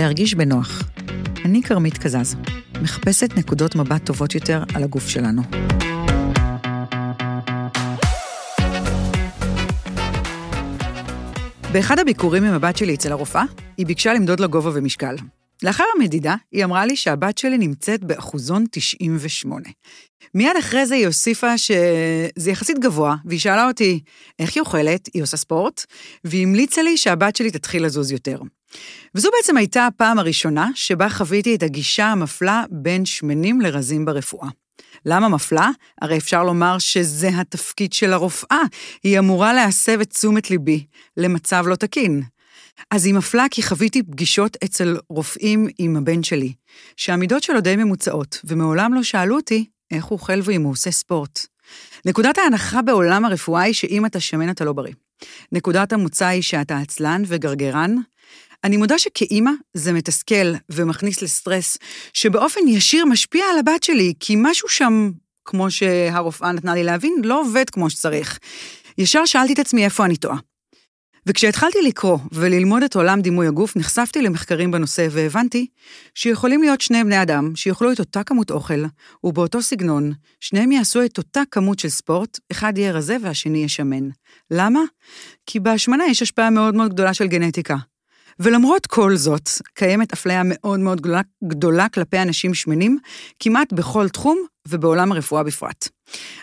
להרגיש בנוח. אני כרמית קזז, מחפשת נקודות מבט טובות יותר על הגוף שלנו. באחד הביקורים עם הבת שלי אצל הרופאה, היא ביקשה למדוד לה גובה ומשקל. לאחר המדידה, היא אמרה לי שהבת שלי נמצאת באחוזון 98. מיד אחרי זה היא הוסיפה שזה יחסית גבוה, והיא שאלה אותי איך היא אוכלת, היא עושה ספורט, והיא המליצה לי שהבת שלי תתחיל לזוז יותר. וזו בעצם הייתה הפעם הראשונה שבה חוויתי את הגישה המפלה בין שמנים לרזים ברפואה. למה מפלה? הרי אפשר לומר שזה התפקיד של הרופאה, היא אמורה להסב את תשומת ליבי למצב לא תקין. אז היא מפלה כי חוויתי פגישות אצל רופאים עם הבן שלי, שהמידות שלו די ממוצעות, ומעולם לא שאלו אותי איך הוא אוכל ואם הוא עושה ספורט. נקודת ההנחה בעולם הרפואה היא שאם אתה שמן אתה לא בריא. נקודת המוצא היא שאתה עצלן וגרגרן. אני מודה שכאימא זה מתסכל ומכניס לסטרס, שבאופן ישיר משפיע על הבת שלי, כי משהו שם, כמו שהרופאה נתנה לי להבין, לא עובד כמו שצריך. ישר שאלתי את עצמי איפה אני טועה. וכשהתחלתי לקרוא וללמוד את עולם דימוי הגוף, נחשפתי למחקרים בנושא והבנתי שיכולים להיות שני בני אדם שיאכלו את אותה כמות אוכל ובאותו סגנון, שניהם יעשו את אותה כמות של ספורט, אחד יהיה רזה והשני יהיה שמן. למה? כי בהשמנה יש השפעה מאוד מאוד גדולה של גנטיקה. ולמרות כל זאת, קיימת אפליה מאוד מאוד גדולה, גדולה כלפי אנשים שמנים, כמעט בכל תחום ובעולם הרפואה בפרט.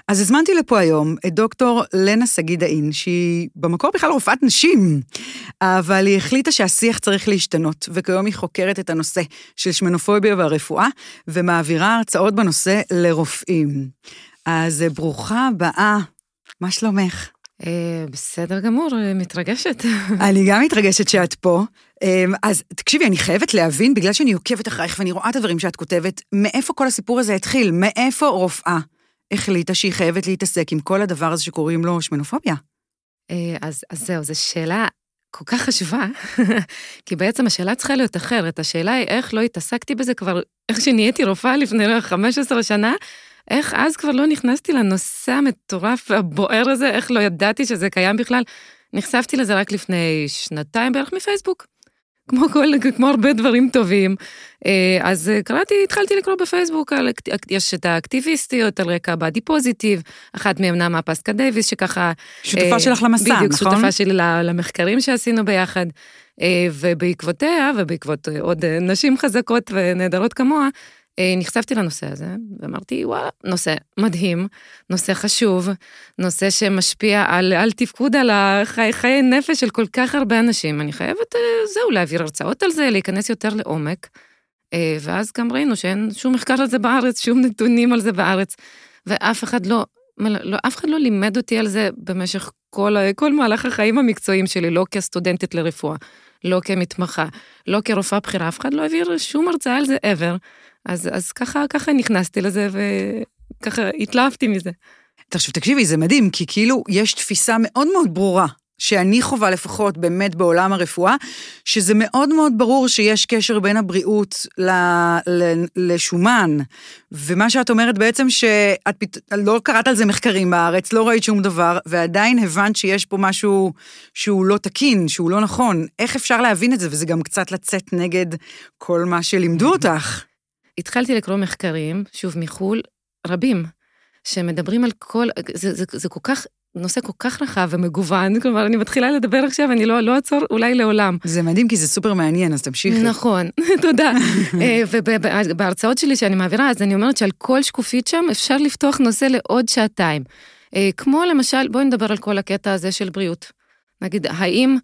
אז הזמנתי לפה היום את דוקטור לנה שגיא דאין, שהיא במקור בכלל רופאת נשים, אבל היא החליטה שהשיח צריך להשתנות, וכיום היא חוקרת את הנושא של שמנופוביה והרפואה, ומעבירה הרצאות בנושא לרופאים. אז ברוכה הבאה, מה שלומך? אה, בסדר גמור, מתרגשת. אני גם מתרגשת שאת פה. אה, אז תקשיבי, אני חייבת להבין, בגלל שאני עוקבת אחרייך ואני רואה את הדברים שאת כותבת, מאיפה כל הסיפור הזה התחיל? מאיפה רופאה החליטה שהיא חייבת להתעסק עם כל הדבר הזה שקוראים לו שמנופוביה? אה, אז, אז זהו, זו שאלה כל כך חשובה, כי בעצם השאלה צריכה להיות אחרת. השאלה היא איך לא התעסקתי בזה כבר, איך שנהייתי רופאה לפני 15 שנה, איך אז כבר לא נכנסתי לנושא המטורף והבוער הזה, איך לא ידעתי שזה קיים בכלל. נחשפתי לזה רק לפני שנתיים בערך מפייסבוק. כמו כל, כמו הרבה דברים טובים. אה, אז קראתי, התחלתי לקרוא בפייסבוק, על, יש את האקטיביסטיות על רקע באדי פוזיטיב, אחת מהן נעמה פסקה דייוויס, שככה... שותפה אה, שלך למסע, בדיוק, נכון? בדיוק, שותפה שלי למחקרים שעשינו ביחד. אה, ובעקבותיה, ובעקבות עוד נשים חזקות ונהדרות כמוה, נחשפתי לנושא הזה, ואמרתי, וואלה, נושא מדהים, נושא חשוב, נושא שמשפיע על, על תפקוד, על החיי חיי נפש של כל כך הרבה אנשים. אני חייבת, אה, זהו, להעביר הרצאות על זה, להיכנס יותר לעומק. אה, ואז גם ראינו שאין שום מחקר על זה בארץ, שום נתונים על זה בארץ, ואף אחד לא, לא אף אחד לא לימד אותי על זה במשך כל, כל מהלך החיים המקצועיים שלי, לא כסטודנטית לרפואה, לא כמתמחה, לא כרופאה בכירה, אף אחד לא העביר שום הרצאה על זה ever. אז, אז ככה, ככה נכנסתי לזה וככה התלהבתי מזה. עכשיו תקשיבי, זה מדהים, כי כאילו יש תפיסה מאוד מאוד ברורה שאני חווה לפחות באמת בעולם הרפואה, שזה מאוד מאוד ברור שיש קשר בין הבריאות ל, ל, לשומן. ומה שאת אומרת בעצם שאת פת... לא קראת על זה מחקרים בארץ, לא ראית שום דבר, ועדיין הבנת שיש פה משהו שהוא לא תקין, שהוא לא נכון. איך אפשר להבין את זה? וזה גם קצת לצאת נגד כל מה שלימדו אותך. התחלתי לקרוא מחקרים, שוב מחו"ל, רבים, שמדברים על כל, זה, זה, זה כל כך, נושא כל כך רחב ומגוון, כלומר, אני מתחילה לדבר עכשיו, אני לא, לא אעצור אולי לעולם. זה מדהים, כי זה סופר מעניין, אז תמשיכי. נכון, תודה. אה, ובהרצאות שלי שאני מעבירה, אז אני אומרת שעל כל שקופית שם אפשר לפתוח נושא לעוד שעתיים. אה, כמו למשל, בואי נדבר על כל הקטע הזה של בריאות. נגיד, האם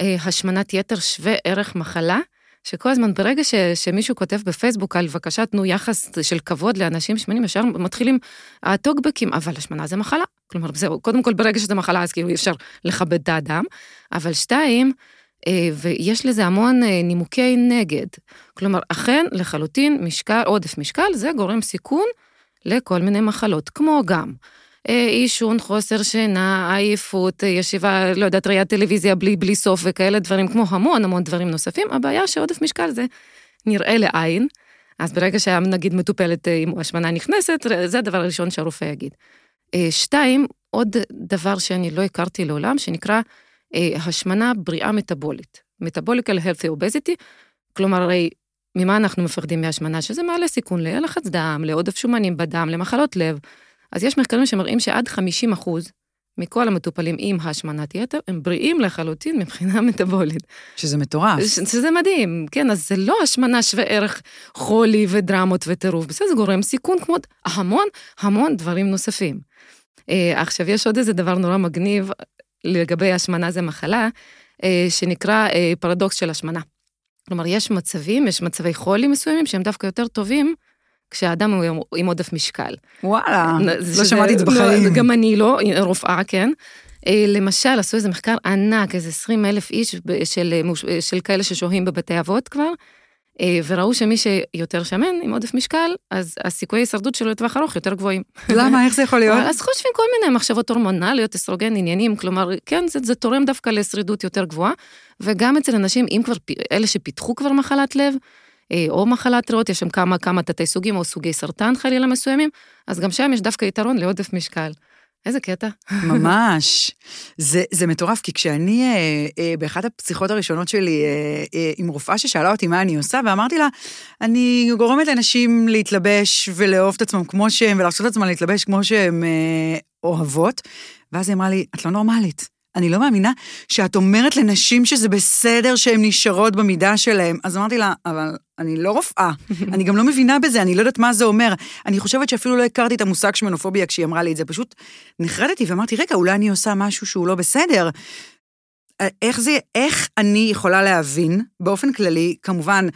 אה, השמנת יתר שווה ערך מחלה? שכל הזמן, ברגע ש, שמישהו כותב בפייסבוק על בבקשה תנו יחס של כבוד לאנשים שמנים, ישר מתחילים הטוקבקים, אבל השמנה זה מחלה. כלומר, זהו, קודם כל ברגע שזה מחלה, אז כאילו אי אפשר לכבד את האדם. אבל שתיים, אה, ויש לזה המון אה, נימוקי נגד. כלומר, אכן, לחלוטין, משקל, עודף משקל, זה גורם סיכון לכל מיני מחלות, כמו גם אה, עישון, חוסר שינה, עייפות, ישיבה, לא יודעת, ראיית טלוויזיה בלי, בלי סוף וכאלה דברים, כמו המון המון דברים נוספים. הבעיה שעודף משקל זה נראה לעין, אז ברגע שהנגיד מטופלת עם השמנה נכנסת, זה הדבר הראשון שהרופא יגיד. שתיים, עוד דבר שאני לא הכרתי לעולם, שנקרא השמנה בריאה מטבולית. מטבוליקל healthy obesity, כלומר, הרי ממה אנחנו מפחדים מהשמנה? שזה מעלה סיכון ללחץ דם, לעודף שומנים בדם, למחלות לב. אז יש מחקרים שמראים שעד 50 אחוז מכל המטופלים עם השמנת יתר, הם בריאים לחלוטין מבחינה מטבולית. שזה מטורף. ש- שזה מדהים, כן, אז זה לא השמנה שווה ערך חולי ודרמות וטירוף, בסדר, זה גורם סיכון כמו המון המון דברים נוספים. אה, עכשיו, יש עוד איזה דבר נורא מגניב לגבי השמנה זה מחלה, אה, שנקרא אה, פרדוקס של השמנה. כלומר, יש מצבים, יש מצבי חולי מסוימים שהם דווקא יותר טובים כשהאדם הוא עם- עם עודף משקל. וואלה, לא שזה- שמעתי את זה לא, בחיים. גם אני לא, רופאה, כן. אה, למשל, עשו איזה מחקר ענק, איזה 20 אלף איש של, אה, אה, של כאלה ששוהים בבתי אבות כבר, וראו שמי שיותר שמן, עם עודף משקל, אז הסיכויי הישרדות שלו לטווח ארוך יותר גבוהים. למה? איך זה יכול להיות? אז חושבים כל מיני מחשבות הורמונליות, אסטרוגן, עניינים, כלומר, כן, זה, זה תורם דווקא לשרידות יותר גבוהה, וגם אצל אנשים, אם כבר, אלה שפיתחו כבר מחלת לב, אה, או מחלת ריאות, יש שם כמה, כמה תתי סוגים, או סוגי סרטן חלילה מסוימים, אז גם שם יש דווקא יתרון לעודף משקל. איזה קטע. ממש. זה, זה מטורף, כי כשאני, אה, אה, באחת הפשיחות הראשונות שלי אה, אה, עם רופאה ששאלה אותי מה אני עושה, ואמרתי לה, אני גורמת לאנשים להתלבש ולאהוב את עצמם כמו שהם, ולהרשות לעצמם להתלבש כמו שהם אה, אוהבות, ואז היא אמרה לי, את לא נורמלית. אני לא מאמינה שאת אומרת לנשים שזה בסדר שהן נשארות במידה שלהן. אז אמרתי לה, אבל אני לא רופאה, אני גם לא מבינה בזה, אני לא יודעת מה זה אומר. אני חושבת שאפילו לא הכרתי את המושג שמנופוביה כשהיא אמרה לי את זה, פשוט נחרדתי ואמרתי, רגע, אולי אני עושה משהו שהוא לא בסדר. איך זה, איך אני יכולה להבין, באופן כללי, כמובן,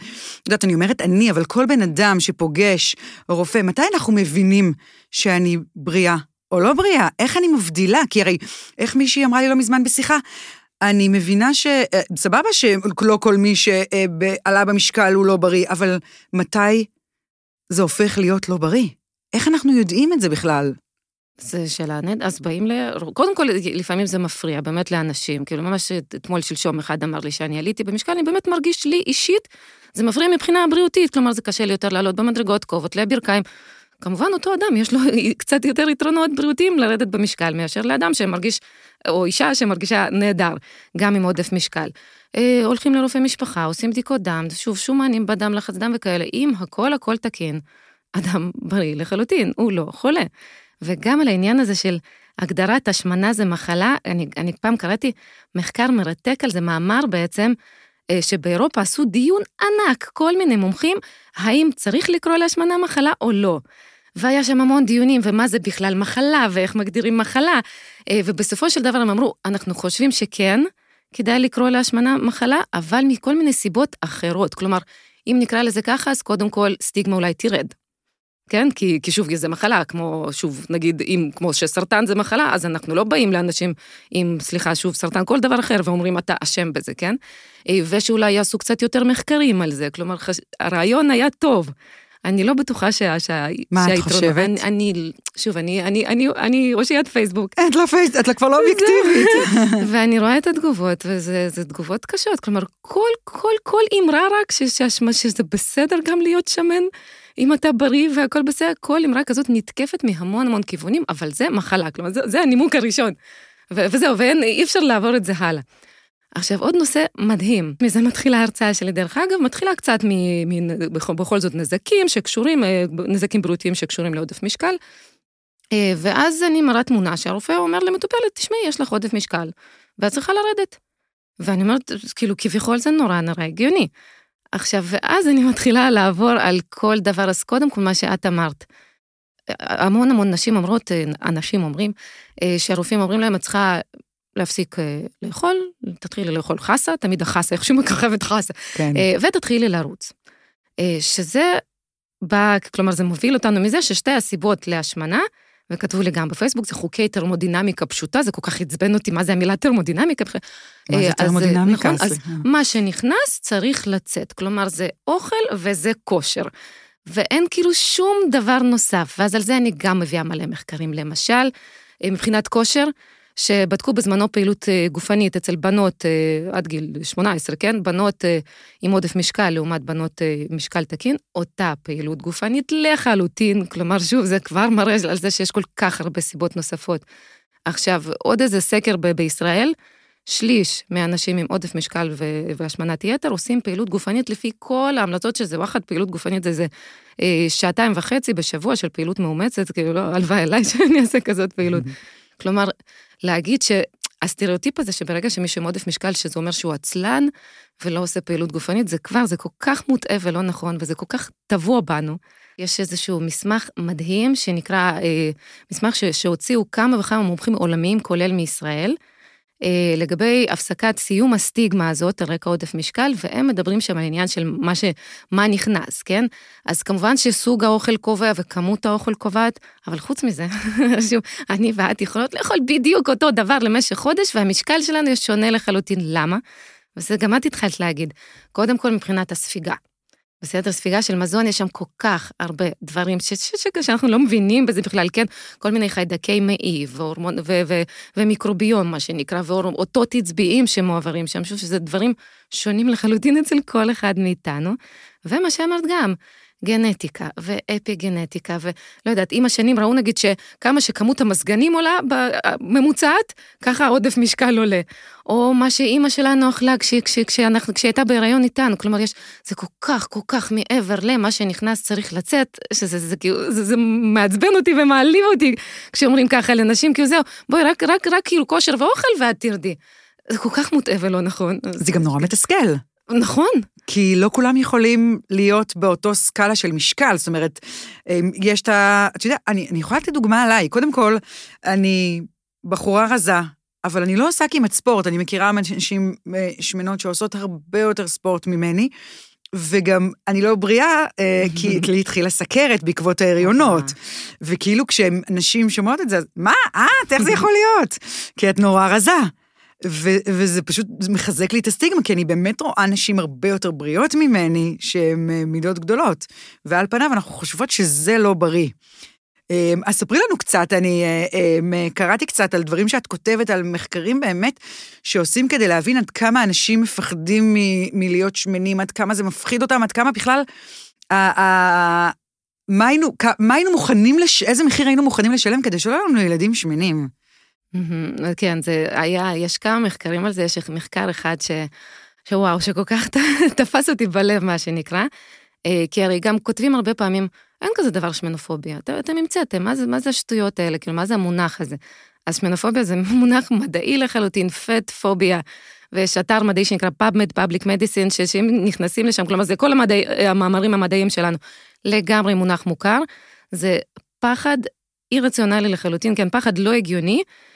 את יודעת, אני אומרת אני, אבל כל בן אדם שפוגש רופא, מתי אנחנו מבינים שאני בריאה או לא בריאה? איך אני מבדילה? כי הרי, איך מישהי אמרה לי לא מזמן בשיחה, אני מבינה ש... אה, סבבה שלא כל מי שעלה במשקל הוא לא בריא, אבל מתי זה הופך להיות לא בריא? איך אנחנו יודעים את זה בכלל? זה שאלה נהד, אז באים ל... קודם כל, לפעמים זה מפריע באמת לאנשים. כאילו, ממש אתמול, שלשום, אחד אמר לי שאני עליתי במשקל, אני באמת מרגיש לי אישית, זה מפריע מבחינה בריאותית, כלומר, זה קשה לי יותר לעלות במדרגות, כובד לברכיים. כמובן, אותו אדם, יש לו קצת יותר יתרונות בריאותיים לרדת במשקל מאשר לאדם שמרגיש, או אישה שמרגישה נהדר, גם עם עודף משקל. אה, הולכים לרופא משפחה, עושים בדיקות דם, שוב, שומנים בדם, לחץ דם וכאלה, אם הכל הכל תקין, אדם בריא לחלוטין, הוא לא חולה. וגם על העניין הזה של הגדרת השמנה זה מחלה, אני, אני פעם קראתי מחקר מרתק על זה, מאמר בעצם, אה, שבאירופה עשו דיון ענק, כל מיני מומחים, האם צריך לקרוא להשמנה מחלה או לא. והיה שם המון דיונים, ומה זה בכלל מחלה, ואיך מגדירים מחלה. אה, ובסופו של דבר הם אמרו, אנחנו חושבים שכן, כדאי לקרוא להשמנה מחלה, אבל מכל מיני סיבות אחרות. כלומר, אם נקרא לזה ככה, אז קודם כל סטיגמה אולי תרד. כן? כי, כי שוב, זה מחלה, כמו, שוב, נגיד, אם, כמו שסרטן זה מחלה, אז אנחנו לא באים לאנשים עם, סליחה, שוב, סרטן, כל דבר אחר, ואומרים, אתה אשם בזה, כן? אה, ושאולי יעשו קצת יותר מחקרים על זה, כלומר, חש... הרעיון היה טוב. אני לא בטוחה שה... שה... מה את חושבת? אני, אני, שוב, אני, אני, אני, אני ראשיית פייסבוק. את לא פייס, את כבר לא אובייקטיבית. ואני רואה את התגובות, וזה תגובות קשות. כלומר, כל, כל, כל אמרה רק ש, ש, שזה בסדר גם להיות שמן, אם אתה בריא והכל בסדר, כל אמרה כזאת נתקפת מהמון המון כיוונים, אבל זה מחלה, כלומר, זה, זה הנימוק הראשון. וזהו, ואי אפשר לעבור את זה הלאה. עכשיו, עוד נושא מדהים, מזה מתחילה ההרצאה שלי, דרך אגב, מתחילה קצת מ, מ, בכל זאת נזקים שקשורים, נזקים בריאותיים שקשורים לעודף משקל, ואז אני מראה תמונה שהרופא אומר למטופלת, תשמעי, יש לך עודף משקל, ואת צריכה לרדת. ואני אומרת, כאילו, כביכול זה נורא נורא הגיוני. עכשיו, ואז אני מתחילה לעבור על כל דבר, אז קודם כל מה שאת אמרת. המון המון נשים אומרות, אנשים אומרים, שהרופאים אומרים להם, את צריכה להפסיק לאכול, תתחילי לאכול חסה, תמיד החסה, איכשהו מככבת חסה, כן. ותתחילי לרוץ. שזה בא, כלומר, זה מוביל אותנו מזה ששתי הסיבות להשמנה, וכתבו לי גם בפייסבוק, זה חוקי טרמודינמיקה פשוטה, זה כל כך עצבן אותי, מה זה המילה טרמודינמיקה? מה זה טרמודינמיקה? נכון, אז מה שנכנס צריך לצאת, כלומר, זה אוכל וזה כושר. ואין כאילו שום דבר נוסף, ואז על זה אני גם מביאה מלא מחקרים. למשל, מבחינת כושר, שבדקו בזמנו פעילות גופנית אצל בנות עד גיל 18, כן? בנות עם עודף משקל לעומת בנות משקל תקין, אותה פעילות גופנית לחלוטין, כלומר, שוב, זה כבר מראה על זה שיש כל כך הרבה סיבות נוספות. עכשיו, עוד איזה סקר ב- בישראל, שליש מהאנשים עם עודף משקל והשמנת יתר עושים פעילות גופנית לפי כל ההמלצות שזה וואחד פעילות גופנית זה איזה אה, שעתיים וחצי בשבוע של פעילות מאומצת, כאילו לא, הלוואי אליי שאני אעשה כזאת פעילות. כלומר, להגיד שהסטריאוטיפ הזה שברגע שמישהו עם עודף משקל, שזה אומר שהוא עצלן ולא עושה פעילות גופנית, זה כבר, זה כל כך מוטעה ולא נכון, וזה כל כך טבוע בנו. יש איזשהו מסמך מדהים שנקרא, אה, מסמך שהוציאו כמה וכמה מומחים עולמיים, כולל מישראל, לגבי הפסקת סיום הסטיגמה הזאת על רקע עודף משקל, והם מדברים שם על עניין של מה, ש, מה נכנס, כן? אז כמובן שסוג האוכל קובע וכמות האוכל קובעת, אבל חוץ מזה, שוב, אני ואת יכולות לאכול בדיוק אותו דבר למשך חודש, והמשקל שלנו שונה לחלוטין. למה? וזה גם את התחלת להגיד. קודם כל מבחינת הספיגה. בסדר, ספיגה של מזון, יש שם כל כך הרבה דברים ש- ש- ש- שאנחנו לא מבינים בזה בכלל, כן? כל מיני חיידקי מעי והורמון, ו- ו- ומיקרוביום, מה שנקרא, ואותות עצביים שמועברים שם, שוב שזה דברים שונים לחלוטין אצל כל אחד מאיתנו. ומה שאמרת גם, גנטיקה ואפי גנטיקה, ולא יודעת, עם השנים ראו נגיד שכמה שכמות המזגנים עולה בממוצעת, ככה עודף משקל עולה. או מה שאימא שלנו אכלה כש, כש, כשאנחנו, כשהייתה בהיריון איתנו, כלומר יש, זה כל כך כל כך מעבר למה שנכנס צריך לצאת, שזה זה, זה, זה, זה מעצבן אותי ומעליב אותי כשאומרים ככה לנשים, כאילו זהו, בואי רק, רק, רק כאילו כושר ואוכל ואת תרדי. זה כל כך מוטעה ולא נכון. זה גם נורא מתסכל. נכון. כי לא כולם יכולים להיות באותו סקאלה של משקל, זאת אומרת, אמ, יש את ה... אתה יודע, אני, אני יכולה לתת דוגמה עליי. קודם כל, אני בחורה רזה, אבל אני לא עושה כמעט ספורט, אני מכירה אנשים אה, שמנות שעושות הרבה יותר ספורט ממני. וגם אני לא בריאה, אה, כי לי התחילה סכרת בעקבות ההריונות. וכאילו כשנשים שומעות את זה, מה, את, איך זה יכול להיות? כי את נורא רזה. ו- וזה פשוט מחזק לי את הסטיגמה, כי אני באמת רואה נשים הרבה יותר בריאות ממני, שהן אה, מידות גדולות. ועל פניו אנחנו חושבות שזה לא בריא. אמ, אז ספרי לנו קצת, אני אה, אמ, קראתי קצת על דברים שאת כותבת, על מחקרים באמת שעושים כדי להבין עד כמה אנשים מפחדים מ- מלהיות שמנים, עד כמה זה מפחיד אותם, עד כמה בכלל... מה היינו, מה היינו מוכנים, לש... איזה מחיר היינו מוכנים לשלם כדי שלא יהיו לנו ילדים שמנים? כן, זה היה, יש כמה מחקרים על זה, יש מחקר אחד ש... שוואו, שכל כך תפס אותי בלב, מה שנקרא. אה, כי הרי גם כותבים הרבה פעמים, אין כזה דבר שמנופוביה. אתם המצאתם, מה מה זה השטויות האלה? כאילו, מה זה המונח הזה? אז שמנופוביה זה מונח מדעי לחלוטין, פט פוביה. ויש אתר מדעי שנקרא PubMed, Public Medicine, שאם נכנסים לשם, כלומר זה כל המדעי, המאמרים המדעיים שלנו, לגמרי מונח מוכר. זה פחד אי רציונלי לחלוטין, כן, פחד לא הגיוני, אה,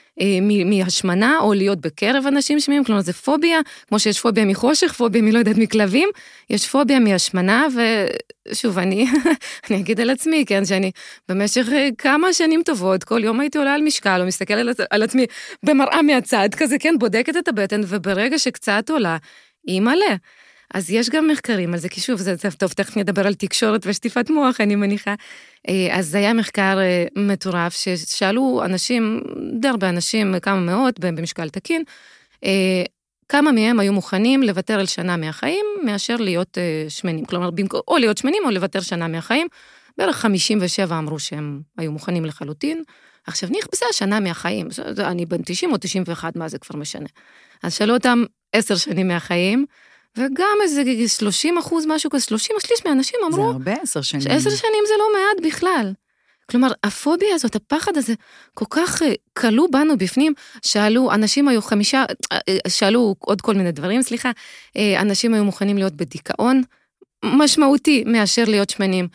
מהשמנה או להיות בקרב אנשים שמיים, כלומר זה פוביה, כמו שיש פוביה מחושך, פוביה מלא יודעת מכלבים, יש פוביה מהשמנה, ושוב, אני, אני אגיד על עצמי, כן, שאני במשך אה, כמה שנים טובות, כל יום הייתי עולה על משקל, או מסתכלת על, על עצמי במראה מהצד, כזה, כן, בודקת את הבטן, וברגע שקצת עולה, היא מלא. אז יש גם מחקרים על זה, כי שוב, זה, זה טוב, תכף נדבר על תקשורת ושטיפת מוח, אני מניחה. אה, אז זה היה מחקר אה, מטורף, ששאלו אנשים, די הרבה אנשים, כמה מאות, במשקל תקין, אה, כמה מהם היו מוכנים לוותר על שנה מהחיים, מאשר להיות שמנים. כלומר, או להיות שמנים או לוותר שנה מהחיים. בערך 57 אמרו שהם היו מוכנים לחלוטין. עכשיו, נכבסה שנה מהחיים, אני בן 90 או 91, מה זה כבר משנה. אז שאלו אותם עשר שנים מהחיים, וגם איזה 30 אחוז, משהו כזה, 30 השליש מהאנשים אמרו... זה הרבה עשר שנים. עשר שנים זה לא מעט בכלל. כלומר, הפוביה הזאת, הפחד הזה, כל כך אה, כלוא בנו בפנים, שאלו, אנשים היו חמישה, אה, אה, שאלו עוד כל מיני דברים, סליחה, אנשים היו מוכנים להיות בדיכאון משמעותי מאשר להיות שמנים.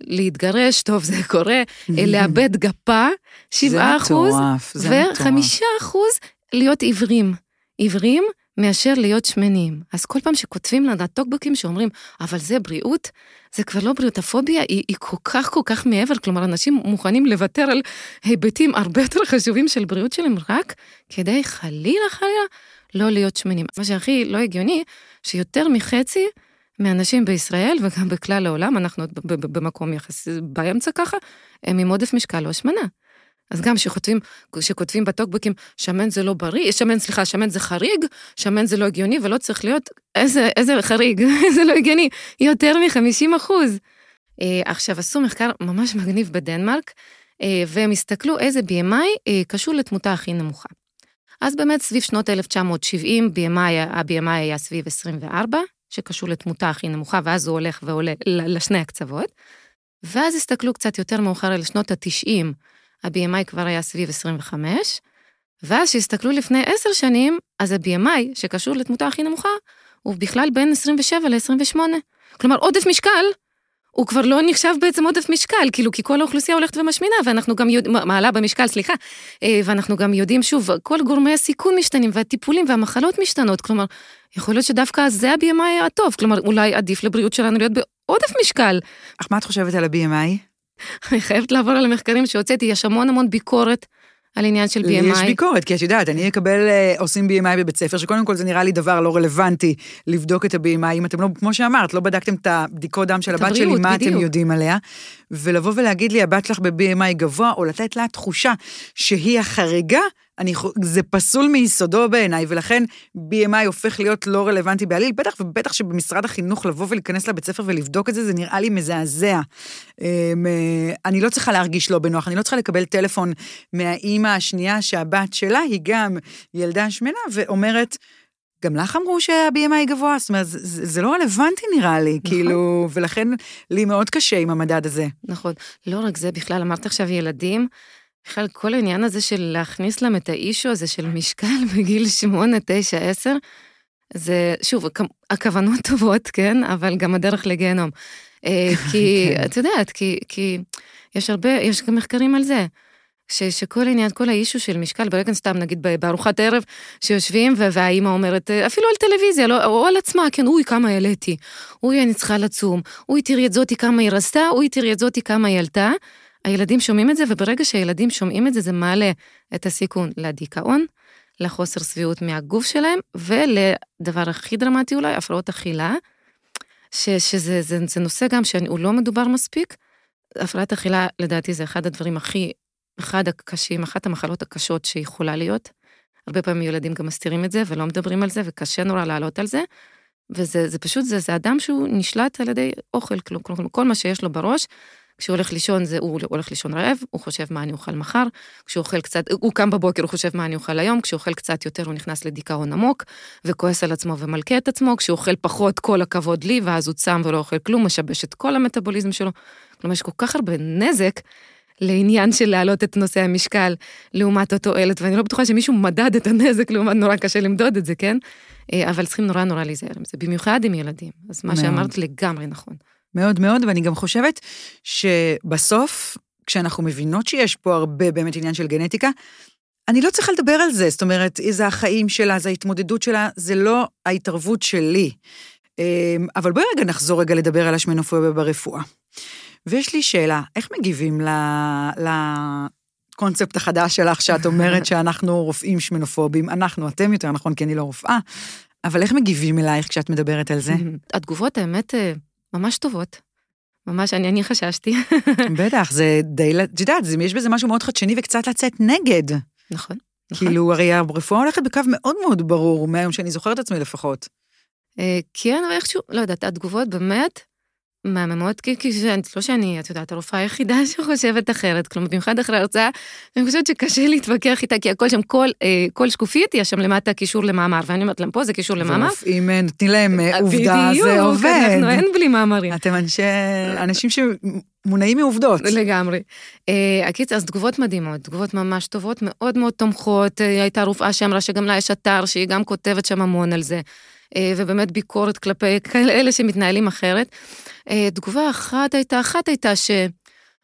להתגרש, טוב, זה קורה, לאבד גפה, שבעה אחוז, וחמישה אחוז להיות עיוורים. עיוורים מאשר להיות שמנים. אז כל פעם שכותבים לנו הטוקבקים שאומרים, אבל זה בריאות, זה כבר לא בריאות, הפוביה היא, היא כל כך כל כך מעבר, כלומר, אנשים מוכנים לוותר על היבטים הרבה יותר חשובים של בריאות שלהם רק כדי חלילה חלילה לא להיות שמנים. מה שהכי לא הגיוני, שיותר מחצי מאנשים בישראל וגם בכלל העולם, אנחנו במקום יחסי באמצע ככה, הם עם עודף משקל או השמנה. אז גם כשכותבים, כשכותבים בטוקבקים, שמן זה לא בריא, שמן, סליחה, שמן זה חריג, שמן זה לא הגיוני ולא צריך להיות, איזה, איזה חריג, זה לא הגיוני, יותר מ-50 אחוז. אה, עכשיו, עשו מחקר ממש מגניב בדנמרק, אה, והם הסתכלו איזה BMI אה, קשור לתמותה הכי נמוכה. אז באמת סביב שנות 1970, BMI, ה-BMI היה סביב 24, שקשור לתמותה הכי נמוכה, ואז הוא הולך ועולה לשני הקצוות. ואז הסתכלו קצת יותר מאוחר על שנות ה-90, ה-BMI כבר היה סביב 25, ואז כשהסתכלו לפני עשר שנים, אז ה-BMI, שקשור לתמותה הכי נמוכה, הוא בכלל בין 27 ל-28. כלומר, עודף משקל, הוא כבר לא נחשב בעצם עודף משקל, כאילו, כי כל האוכלוסייה הולכת ומשמינה, ואנחנו גם יודעים, מעלה במשקל, סליחה, אה, ואנחנו גם יודעים, שוב, כל גורמי הסיכון משתנים, והטיפולים והמחלות משתנות, כלומר, יכול להיות שדווקא זה ה-BMI הטוב, כלומר, אולי עדיף לבריאות שלנו להיות בעודף משקל. אך מה את חושבת על ה-BMI? אני חייבת לעבור על המחקרים שהוצאתי, יש המון המון ביקורת על עניין של BMI. יש ביקורת, כי את יודעת, אני אקבל, אה, עושים BMI בבית ספר, שקודם כל זה נראה לי דבר לא רלוונטי לבדוק את ה-BMI, אם אתם לא, כמו שאמרת, לא בדקתם את הבדיקות דם של הבת שלי, מה אתם יודעים עליה, ולבוא ולהגיד לי, הבת שלך ב-BMI גבוה, או לתת לה תחושה שהיא החריגה, אני, זה פסול מיסודו בעיניי, ולכן BMI הופך להיות לא רלוונטי בעליל, בטח ובטח שבמשרד החינוך לבוא ולהיכנס לבית ספר ולבדוק את זה, זה נראה לי מזעזע. אמ, אה, אני לא צריכה להרגיש לא בנוח, אני לא צריכה לקבל טלפון מהאימא השנייה שהבת שלה היא גם ילדה שמנה, ואומרת, גם לך אמרו שה-BMI גבוה, זאת אומרת, זה, זה לא רלוונטי נראה לי, נכון. כאילו, ולכן לי מאוד קשה עם המדד הזה. נכון. לא רק זה, בכלל, אמרת עכשיו ילדים, בכלל, כל העניין הזה של להכניס להם את האישו הזה של משקל בגיל 8, 9, 10, זה, שוב, הכוונות טובות, כן? אבל גם הדרך לגיהנום. אה, כי, כן. את יודעת, כי, כי יש הרבה, יש גם מחקרים על זה. ש, שכל העניין, כל האישו של משקל, ברגע סתם נגיד בארוחת ערב, שיושבים והאימא אומרת, אפילו על טלוויזיה, לא, או על עצמה, כן, אוי, כמה העליתי, אוי, אני צריכה לצום, אוי, תראי את זאתי כמה היא רזתה, אוי, תראי את זאתי כמה היא עלתה. הילדים שומעים את זה, וברגע שהילדים שומעים את זה, זה מעלה את הסיכון לדיכאון, לחוסר שביעות מהגוף שלהם, ולדבר הכי דרמטי אולי, הפרעות אכילה, ש, שזה זה, זה נושא גם שהוא לא מדובר מספיק. הפרעת אכילה, לדעתי, זה אחד הדברים הכי, אחד הקשים, אחת המחלות הקשות שיכולה להיות. הרבה פעמים ילדים גם מסתירים את זה ולא מדברים על זה, וקשה נורא לעלות על זה. וזה זה פשוט, זה, זה אדם שהוא נשלט על ידי אוכל, כלומר, כל מה שיש לו בראש, כשהוא הולך לישון, זה, הוא הולך לישון רעב, הוא חושב מה אני אוכל מחר, כשהוא אוכל קצת, הוא קם בבוקר, הוא חושב מה אני אוכל היום, כשהוא אוכל קצת יותר, הוא נכנס לדיכאון עמוק, וכועס על עצמו ומלכה את עצמו, כשהוא אוכל פחות, כל הכבוד לי, ואז הוא צם ולא אוכל כלום, משבש את כל המטאבוליזם שלו. כלומר, יש כל כך הרבה נזק לעניין של להעלות את נושא המשקל לעומת התועלת, ואני לא בטוחה שמישהו מדד את הנזק, לעומת נורא קשה למדוד את זה, כן? אה, אבל צריכים נורא נורא להיזהר עם זה, במיוחד עם ילדים. אז מה שאמרת לגמרי נכון. מאוד מאוד, ואני גם חושבת שבסוף, כשאנחנו מבינות שיש פה הרבה באמת עניין של גנטיקה, אני לא צריכה לדבר על זה, זאת אומרת, זה החיים שלה, זה ההתמודדות שלה, זה לא ההתערבות שלי. אמ, אבל בואי רגע נחזור רגע לדבר על השמנופוביה ברפואה. ויש לי שאלה, איך מגיבים לקונספט החדש שלך, שאת אומרת שאנחנו רופאים שמנופובים, אנחנו, אתם יותר נכון, כי אני לא רופאה, אבל איך מגיבים אלייך כשאת מדברת על זה? התגובות, האמת, אה, ממש טובות. ממש, אני, אני חששתי. בטח, זה די, את יודעת, יש בזה משהו מאוד חדשני וקצת לצאת נגד. נכון. כאילו, הרי הרפואה הולכת בקו מאוד מאוד ברור, מהיום שאני זוכרת את עצמי לפחות. כן, אבל איכשהו, לא יודעת, התגובות באמת, מהממות, כי, כי זה לא שאני, את יודעת, הרופאה היחידה שחושבת אחרת, כלומר, במיוחד אחרי ההרצאה, אני חושבת שקשה להתווכח איתה, כי הכל שם, כל, אה, כל שקופית, יש שם למטה קישור למאמר, ואני אומרת להם, פה זה קישור למאמר. ורופאים, אה, נותנים להם אה, עובדה, זה עובד. בדיוק, אנחנו אין בלי מאמרים. אתם אנשי, אנשים שמונעים מעובדות. לגמרי. הקיצר, אז תגובות מדהימות, תגובות ממש טובות, מאוד מאוד תומכות. הייתה רופאה שאמרה שגם לה יש אתר, שהיא גם כותבת שם המון על זה. ובאמת ביקורת כלפי כאלה שמתנהלים אחרת. אה, תגובה אחת הייתה, אחת הייתה ש...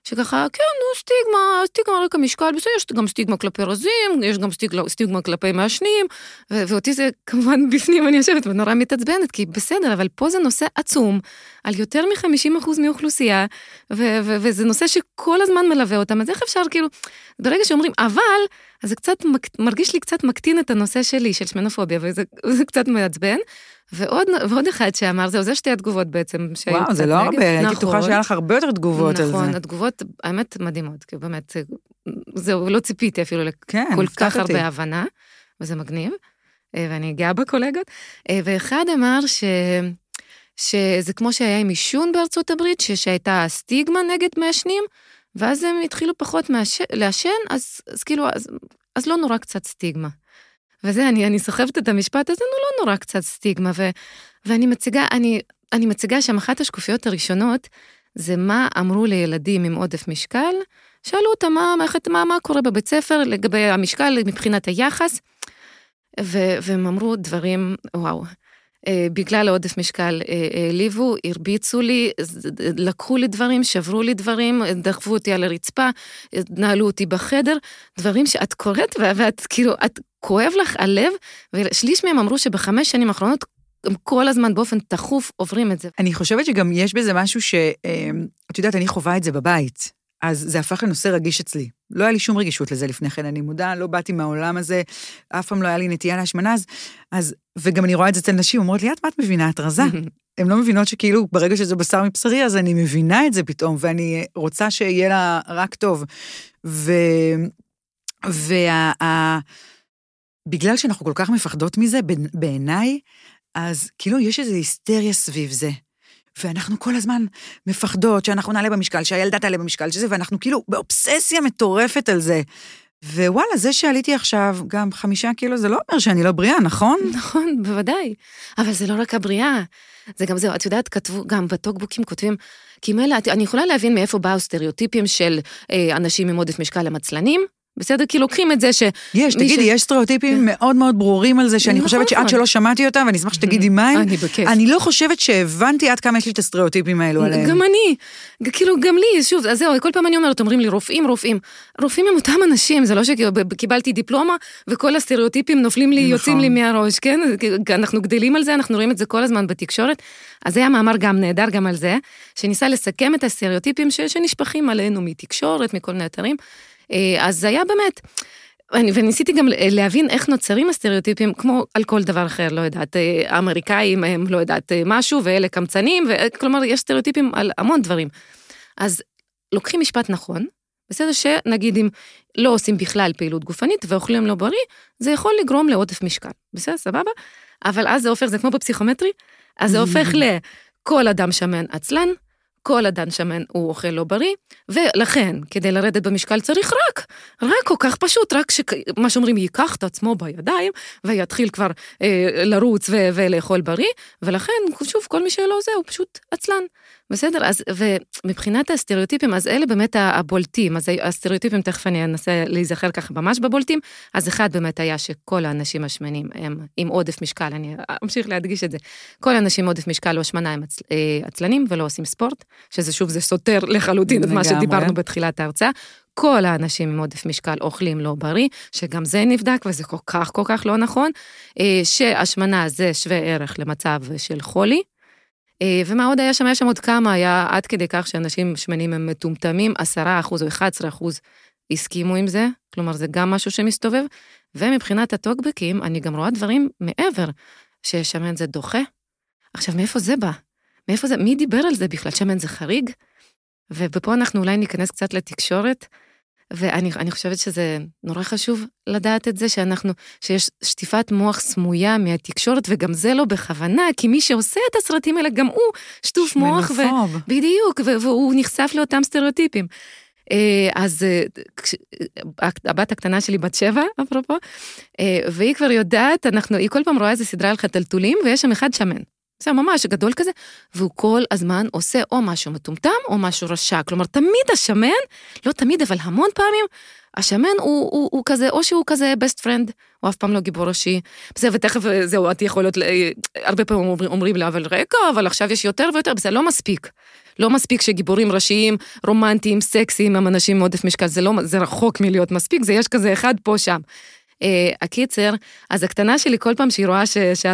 שככה, כן, נו, סטיגמה, סטיגמה רק המשקל, בסדר, יש גם סטיגמה כלפי רזים, יש גם סטיגמה, סטיגמה כלפי מעשנים, ואותי זה כמובן בפנים אני יושבת ונורא מתעצבנת, כי בסדר, אבל פה זה נושא עצום, על יותר מ-50% מאוכלוסייה, וזה נושא שכל הזמן מלווה אותם, אז איך אפשר כאילו, ברגע שאומרים אבל, אז זה קצת, מרגיש לי קצת מקטין את הנושא שלי, של שמנופוביה, וזה קצת מעצבן. ועוד, ועוד אחד שאמר, זהו, זה שתי התגובות בעצם. וואו, זה לא הרבה, הייתי נכון. בטוחה שהיה לך הרבה יותר תגובות נכון, על זה. נכון, התגובות, האמת, מדהימות, כי באמת, זהו, לא ציפיתי אפילו כן, לכל כך אותי. הרבה הבנה, וזה מגניב, אה, ואני גאה בקולגות. אה, ואחד אמר ש... שזה כמו שהיה עם עישון בארצות הברית, שהייתה סטיגמה נגד מעשנים, ואז הם התחילו פחות לעשן, אז, אז כאילו, אז, אז לא נורא קצת סטיגמה. וזה, אני, אני סוחבת את המשפט הזה, נו, לא נורא קצת סטיגמה, ו, ואני מציגה, אני, אני מציגה שם אחת השקופיות הראשונות, זה מה אמרו לילדים עם עודף משקל, שאלו אותם מה, מה, מה קורה בבית ספר לגבי המשקל מבחינת היחס, ו, והם אמרו דברים, וואו. אה, בגלל העודף משקל אה, העליבו, הרביצו לי, לקחו לי דברים, שברו לי דברים, דחפו אותי על הרצפה, נעלו אותי בחדר, דברים שאת קוראת ואת כאילו, את כואב לך הלב, ושליש מהם אמרו שבחמש שנים האחרונות הם כל הזמן באופן תכוף עוברים את זה. אני חושבת שגם יש בזה משהו ש... אה, את יודעת, אני חווה את זה בבית. אז זה הפך לנושא רגיש אצלי. לא היה לי שום רגישות לזה לפני כן, אני מודה, לא באתי מהעולם הזה, אף פעם לא היה לי נטייה להשמנה, אז, אז וגם אני רואה את זה אצל נשים, אומרות לי, את מה את מבינה? את רזה. הן לא מבינות שכאילו, ברגע שזה בשר מבשרי, אז אני מבינה את זה פתאום, ואני רוצה שיהיה לה רק טוב. ו... וה... בגלל שאנחנו כל כך מפחדות מזה, בעיניי, אז כאילו יש איזו היסטריה סביב זה. ואנחנו כל הזמן מפחדות שאנחנו נעלה במשקל, שהילדה תעלה במשקל, שזה, ואנחנו כאילו באובססיה מטורפת על זה. ווואלה, זה שעליתי עכשיו גם חמישה קילו, זה לא אומר שאני לא בריאה, נכון? נכון, בוודאי. אבל זה לא רק הבריאה, זה גם זהו, את יודעת, כתבו, גם בטוקבוקים כותבים, כי מילא, אני יכולה להבין מאיפה באו סטריאוטיפים של אה, אנשים עם עודף משקל הם עצלנים, בסדר? כי לוקחים את זה ש... יש, תגידי, ש... יש סטריאוטיפים כן. מאוד מאוד ברורים על זה, שאני נכון, חושבת שעד נכון. שלא שמעתי אותם, ואני אשמח שתגידי מה הם. אני בכיף. אני לא חושבת שהבנתי עד כמה יש לי את הסטריאוטיפים האלו עליהם. גם אני. כאילו, גם לי, שוב, אז זהו, כל פעם אני אומרת, אומרים לי, רופאים, רופאים. רופאים הם אותם אנשים, זה לא שקיבלתי דיפלומה, וכל הסטריאוטיפים נופלים לי, נכון. יוצאים לי מהראש, כן? אנחנו גדלים על זה, אנחנו רואים את זה כל הזמן בתקשורת. אז זה היה מאמר גם נהדר גם על זה, שניסה לסכם את הסטריאוטיפים שנשפכים עלינו מתקשורת, מכל מיני אתרים. אה, אז זה היה באמת, וניסיתי גם להבין איך נוצרים הסטריאוטיפים, כמו על כל דבר אחר, לא יודעת, אה, האמריקאים הם לא יודעת אה, משהו, ואלה קמצנים, כלומר, יש סטריאוטיפים על המון דברים. אז לוקחים משפט נכון, בסדר שנגיד אם לא עושים בכלל פעילות גופנית ואוכלים לא בריא, זה יכול לגרום לעודף משקל, בסדר, סבבה? אבל אז זה הופך, זה כמו בפסיכומטרי, אז זה הופך לכל אדם שמן עצלן, כל אדם שמן הוא אוכל לא בריא, ולכן, כדי לרדת במשקל צריך רק, רק כל כך פשוט, רק שמה שאומרים, ייקח את עצמו בידיים, ויתחיל כבר אה, לרוץ ו- ולאכול בריא, ולכן, שוב, כל מי שלא זה, הוא פשוט עצלן. בסדר? אז, ומבחינת הסטריאוטיפים, אז אלה באמת הבולטים, אז הסטריאוטיפים, תכף אני אנסה להיזכר ככה ממש בבולטים, אז אחד באמת היה שכל האנשים השמנים הם עם עודף משקל, אני אמשיך להדגיש את זה, כל האנשים עם עודף משקל או השמנה הם עצ, אה, עצלנים ולא עושים ספורט, שזה שוב, זה סותר לחלוטין את מה שדיברנו בתחילת ההרצאה. כל האנשים עם עודף משקל אוכלים לא בריא, שגם זה נבדק וזה כל כך כל כך לא נכון, אה, שהשמנה זה שווה ערך למצב של חולי, ומה עוד היה שם? היה שם עוד כמה, היה עד כדי כך שאנשים שמנים הם מטומטמים, 10 אחוז או 11 אחוז הסכימו עם זה, כלומר זה גם משהו שמסתובב. ומבחינת הטוקבקים, אני גם רואה דברים מעבר, ששמן זה דוחה. עכשיו, מאיפה זה בא? מאיפה זה, מי דיבר על זה בכלל? שמן זה חריג? ופה אנחנו אולי ניכנס קצת לתקשורת. ואני חושבת שזה נורא חשוב לדעת את זה, שאנחנו, שיש שטיפת מוח סמויה מהתקשורת, וגם זה לא בכוונה, כי מי שעושה את הסרטים האלה, גם הוא שטוף מוח. שמנופוב. בדיוק, והוא נחשף לאותם סטריאוטיפים. אה, אז אה, הבת הקטנה שלי בת שבע, אפרופו, אה, והיא כבר יודעת, אנחנו, היא כל פעם רואה איזה סדרה על חתלתולים, ויש שם אחד שמן. זה ממש גדול כזה, והוא כל הזמן עושה או משהו מטומטם או משהו רשע. כלומר, תמיד השמן, לא תמיד, אבל המון פעמים, השמן הוא, הוא, הוא כזה, או שהוא כזה best friend, הוא אף פעם לא גיבור ראשי. בסדר, ותכף זהו, את יכולות, הרבה פעמים אומרים, אומרים לה, אבל רגע, אבל עכשיו יש יותר ויותר, בסדר, לא מספיק. לא מספיק שגיבורים ראשיים, רומנטיים, סקסיים, הם אנשים עם עודף משקל, זה, לא, זה רחוק מלהיות מספיק, זה יש כזה אחד פה שם. אה, הקיצר, אז הקטנה שלי, כל פעם שהיא רואה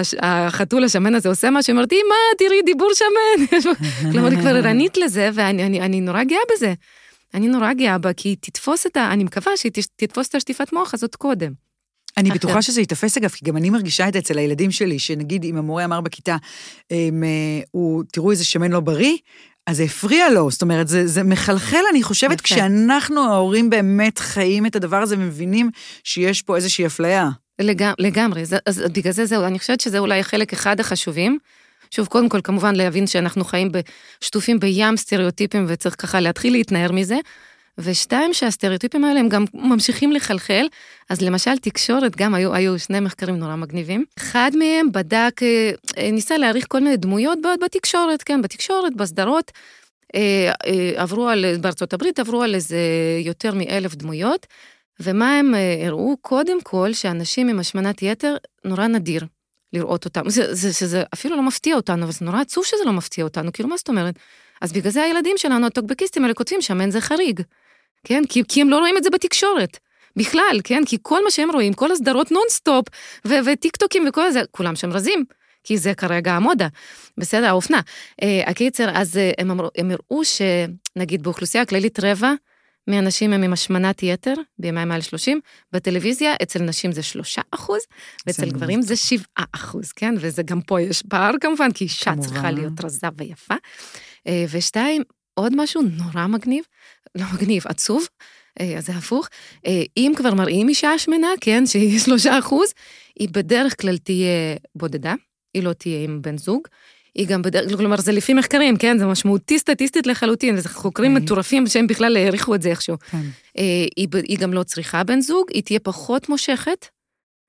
שהחתול השמן הזה עושה משהו, היא אומרת, אמא, תראי, דיבור שמן. כלומר, היא כבר ערנית לזה, ואני אני, אני נורא גאה בזה. אני נורא גאה בה, כי היא תתפוס את ה... אני מקווה שהיא תתפוס את השטיפת מוח הזאת קודם. אני בטוחה שזה ייתפס, אגב, כי גם אני מרגישה את זה אצל הילדים שלי, שנגיד אם המורה אמר בכיתה, הם, אה, הוא, תראו איזה שמן לא בריא, אז זה הפריע לו, זאת אומרת, זה, זה מחלחל, אני חושבת, יפה. כשאנחנו, ההורים, באמת חיים את הדבר הזה ומבינים שיש פה איזושהי אפליה. לגמרי, לגמרי, אז בגלל זה זהו, אני חושבת שזה אולי חלק אחד החשובים. שוב, קודם כל, כמובן להבין שאנחנו חיים שטופים בים סטריאוטיפים וצריך ככה להתחיל להתנער מזה. ושתיים, שהסטריאוטיפים האלה הם גם ממשיכים לחלחל. אז למשל, תקשורת, גם היו, היו שני מחקרים נורא מגניבים. אחד מהם בדק, אה, ניסה להעריך כל מיני דמויות בתקשורת, כן, בתקשורת, בסדרות. אה, אה, עברו על, בארצות הברית עברו על איזה יותר מאלף דמויות, ומה הם הראו? קודם כל, שאנשים עם השמנת יתר, נורא נדיר לראות אותם. זה, זה, שזה אפילו לא מפתיע אותנו, אבל זה נורא עצוב שזה לא מפתיע אותנו, כאילו, מה זאת אומרת? אז בגלל זה הילדים שלנו, הטוקבקיסטים האלה כותבים שמן זה חריג. כן? כי, כי הם לא רואים את זה בתקשורת. בכלל, כן? כי כל מה שהם רואים, כל הסדרות נונסטופ, וטיק טוקים וכל זה, כולם שם רזים. כי זה כרגע המודה, בסדר, האופנה. אה, הקיצר, אז אה, הם, אמרו, הם הראו שנגיד באוכלוסייה הכללית רבע מאנשים הם עם השמנת יתר, בימי מעל 30, בטלוויזיה אצל נשים זה 3 אחוז, ואצל גברים זה 7 אחוז, כן? וזה גם פה יש פער כמובן, כי אישה צריכה להיות רזה ויפה. אה, ושתיים, עוד משהו נורא מגניב, לא מגניב, עצוב, אה, אז זה הפוך. אה, אם כבר מראים אישה שמנה, כן, שהיא שלושה אחוז, היא בדרך כלל תהיה בודדה, היא לא תהיה עם בן זוג. היא גם בדרך, כלומר זה לפי מחקרים, כן, זה משמעותי סטטיסטית לחלוטין, וזה חוקרים אוקיי. מטורפים שהם בכלל העריכו את זה איכשהו. כן. אה, היא, היא גם לא צריכה בן זוג, היא תהיה פחות מושכת,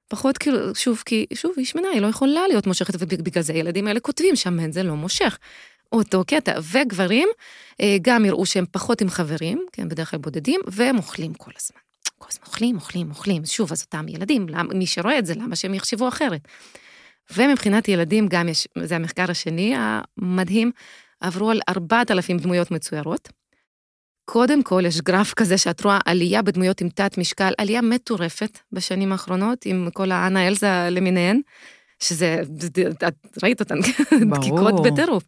פחות כאילו, שוב, כי שוב, היא שמנה, היא לא יכולה להיות מושכת, ובגלל זה הילדים האלה כותבים שהמן זה לא מושך. אותו קטע, וגברים אה, גם יראו שהם פחות עם חברים, כן, בדרך כלל בודדים, והם אוכלים כל הזמן. כל הזמן אוכלים, אוכלים, אוכלים. שוב, אז אותם ילדים, למ, מי שרואה את זה, למה שהם יחשבו אחרת? ומבחינת ילדים, גם יש, זה המחקר השני המדהים, עברו על 4,000 דמויות מצוירות. קודם כל, יש גרף כזה שאת רואה עלייה בדמויות עם תת משקל, עלייה מטורפת בשנים האחרונות, עם כל האנה אלזה למיניהן, שזה, את ראית אותן, דקיקות בטירוף.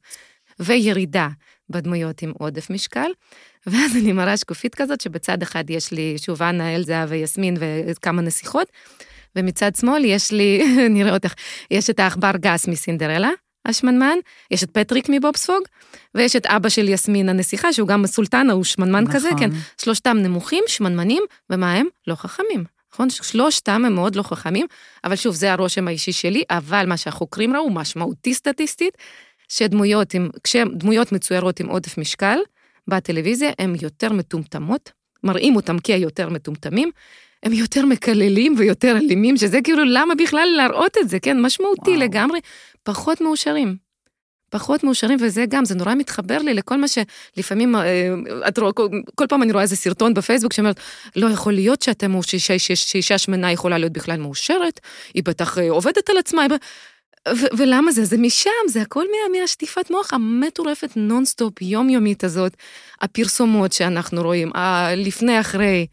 וירידה בדמויות עם עודף משקל, ואז אני מראה שקופית כזאת, שבצד אחד יש לי שוב אנה, אלזה ויסמין וכמה נסיכות, ומצד שמאל יש לי, נראה אותך, יש את העכבר גס מסינדרלה, השמנמן, יש את פטריק מבובספוג, ויש את אבא של יסמין הנסיכה, שהוא גם סולטנה, הוא שמנמן נכון. כזה, כן. שלושתם נמוכים, שמנמנים, ומה הם? לא חכמים. נכון? שלושתם הם מאוד לא חכמים, אבל שוב, זה הרושם האישי שלי, אבל מה שהחוקרים ראו, משמעותי סטטיסטית, שדמויות עם, כשדמויות מצוירות עם עודף משקל בטלוויזיה, הן יותר מטומטמות, מראים אותם כיותר מטומטמים, הם יותר מקללים ויותר אלימים, שזה כאילו, למה בכלל להראות את זה, כן? משמעותי וואו. לגמרי, פחות מאושרים. פחות מאושרים, וזה גם, זה נורא מתחבר לי לכל מה שלפעמים, אה, את רואה, כל, כל פעם אני רואה איזה סרטון בפייסבוק שאומרת, לא יכול להיות שאתם, שאישה שמנה יכולה להיות בכלל מאושרת, היא בטח אה, עובדת על עצמה, ולמה זה? זה משם, זה הכל מה, מהשטיפת מוח המטורפת נונסטופ, יומיומית הזאת, הפרסומות שאנחנו רואים, הלפני אחרי,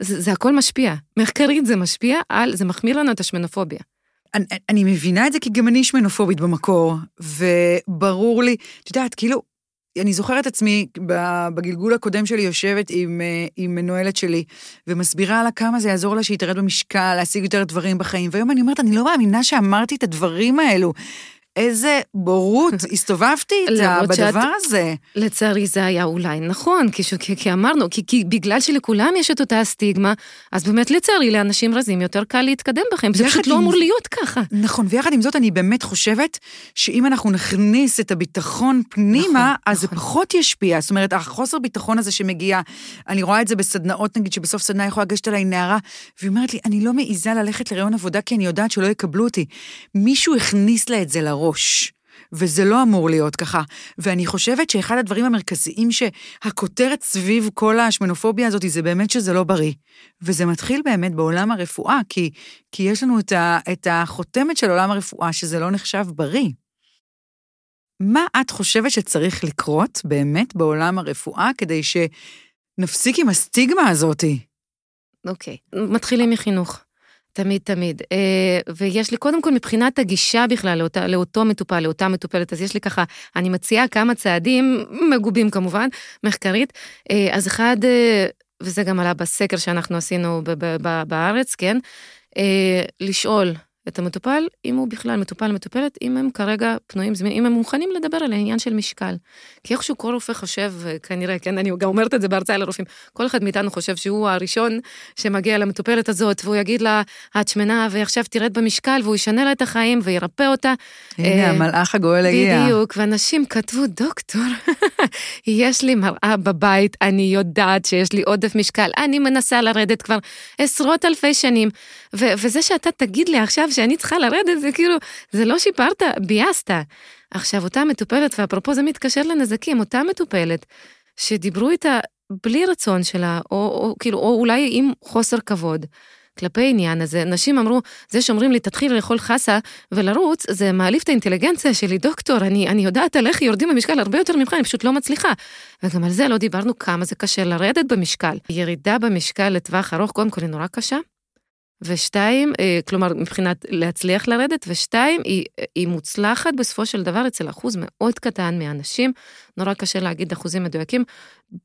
זה, זה הכל משפיע. מחקרית זה משפיע על, זה מחמיר לנו את השמנופוביה. אני, אני מבינה את זה כי גם אני שמנופובית במקור, וברור לי, את יודעת, כאילו, אני זוכרת עצמי בגלגול הקודם שלי יושבת עם, אה, עם מנוהלת שלי, ומסבירה לה כמה זה יעזור לה שהיא תרד במשקל, להשיג יותר דברים בחיים. והיום אני אומרת, אני לא מאמינה שאמרתי את הדברים האלו. איזה בורות הסתובבתי איתה בדבר הזה. לצערי זה היה אולי נכון, כי, כי, כי אמרנו, כי, כי בגלל שלכולם יש את אותה הסטיגמה, אז באמת לצערי לאנשים רזים יותר קל להתקדם בכם, זה פשוט לא אמור להיות ככה. נכון, ויחד עם זאת אני באמת חושבת שאם אנחנו נכניס את הביטחון פנימה, נכון, אז נכון. זה פחות ישפיע. זאת אומרת, החוסר ביטחון הזה שמגיע, אני רואה את זה בסדנאות, נגיד, שבסוף סדנה יכולה לגשת אליי נערה, והיא אומרת לי, אני לא מעיזה ללכת לראיון עבודה כי אני יודעת שלא יקבלו אותי. מישהו הכניס לה את זה לראש. הראש. וזה לא אמור להיות ככה. ואני חושבת שאחד הדברים המרכזיים שהכותרת סביב כל השמנופוביה הזאת זה באמת שזה לא בריא. וזה מתחיל באמת בעולם הרפואה, כי, כי יש לנו את, ה, את החותמת של עולם הרפואה שזה לא נחשב בריא. מה את חושבת שצריך לקרות באמת בעולם הרפואה כדי שנפסיק עם הסטיגמה הזאתי? אוקיי, okay. מתחילים מחינוך. תמיד, תמיד. אה, ויש לי, קודם כל, מבחינת הגישה בכלל לאותה, לאותו מטופל, לאותה מטופלת, אז יש לי ככה, אני מציעה כמה צעדים, מגובים כמובן, מחקרית. אה, אז אחד, אה, וזה גם עלה בסקר שאנחנו עשינו בארץ, כן? לשאול את המטופל, אם הוא בכלל מטופל, מטופלת, אם הם כרגע פנויים, זמינים, אם הם מוכנים לדבר על העניין של משקל. כי איכשהו כל רופא חושב, כנראה, כן, אני גם אומרת את זה בהרצאה לרופאים, כל אחד מאיתנו חושב שהוא הראשון שמגיע למטופלת הזאת, והוא יגיד לה, את שמנה, ועכשיו תרד במשקל, והוא ישנה לה את החיים וירפא אותה. הנה, אה, המלאך הגואל הגיע. בדיוק, ואנשים כתבו, דוקטור, יש לי מראה בבית, אני יודעת שיש לי עודף משקל, אני מנסה לרדת כבר עשרות אלפי שנים, ו- וזה שאתה תגיד לי עכשיו שאני צריכה לרדת, זה כאילו, זה לא שיפרת, ביאסת. עכשיו, אותה מטופלת, ואפרופו זה מתקשר לנזקים, אותה מטופלת, שדיברו איתה בלי רצון שלה, או, או כאילו, או אולי עם חוסר כבוד. כלפי העניין הזה, נשים אמרו, זה שאומרים לי, תתחיל לאכול חסה ולרוץ, זה מעליב את האינטליגנציה שלי, דוקטור, אני, אני יודעת על איך יורדים במשקל הרבה יותר ממך, אני פשוט לא מצליחה. וגם על זה לא דיברנו כמה זה קשה לרדת במשקל. ירידה במשקל לטווח ארוך, קודם כל היא נורא קשה, ושתיים, אה, כלומר, מבחינת להצליח לרדת, ושתיים, היא, היא מוצלחת בסופו של דבר אצל אחוז מאוד קטן מהאנשים, נורא קשה להגיד אחוזים מדויקים,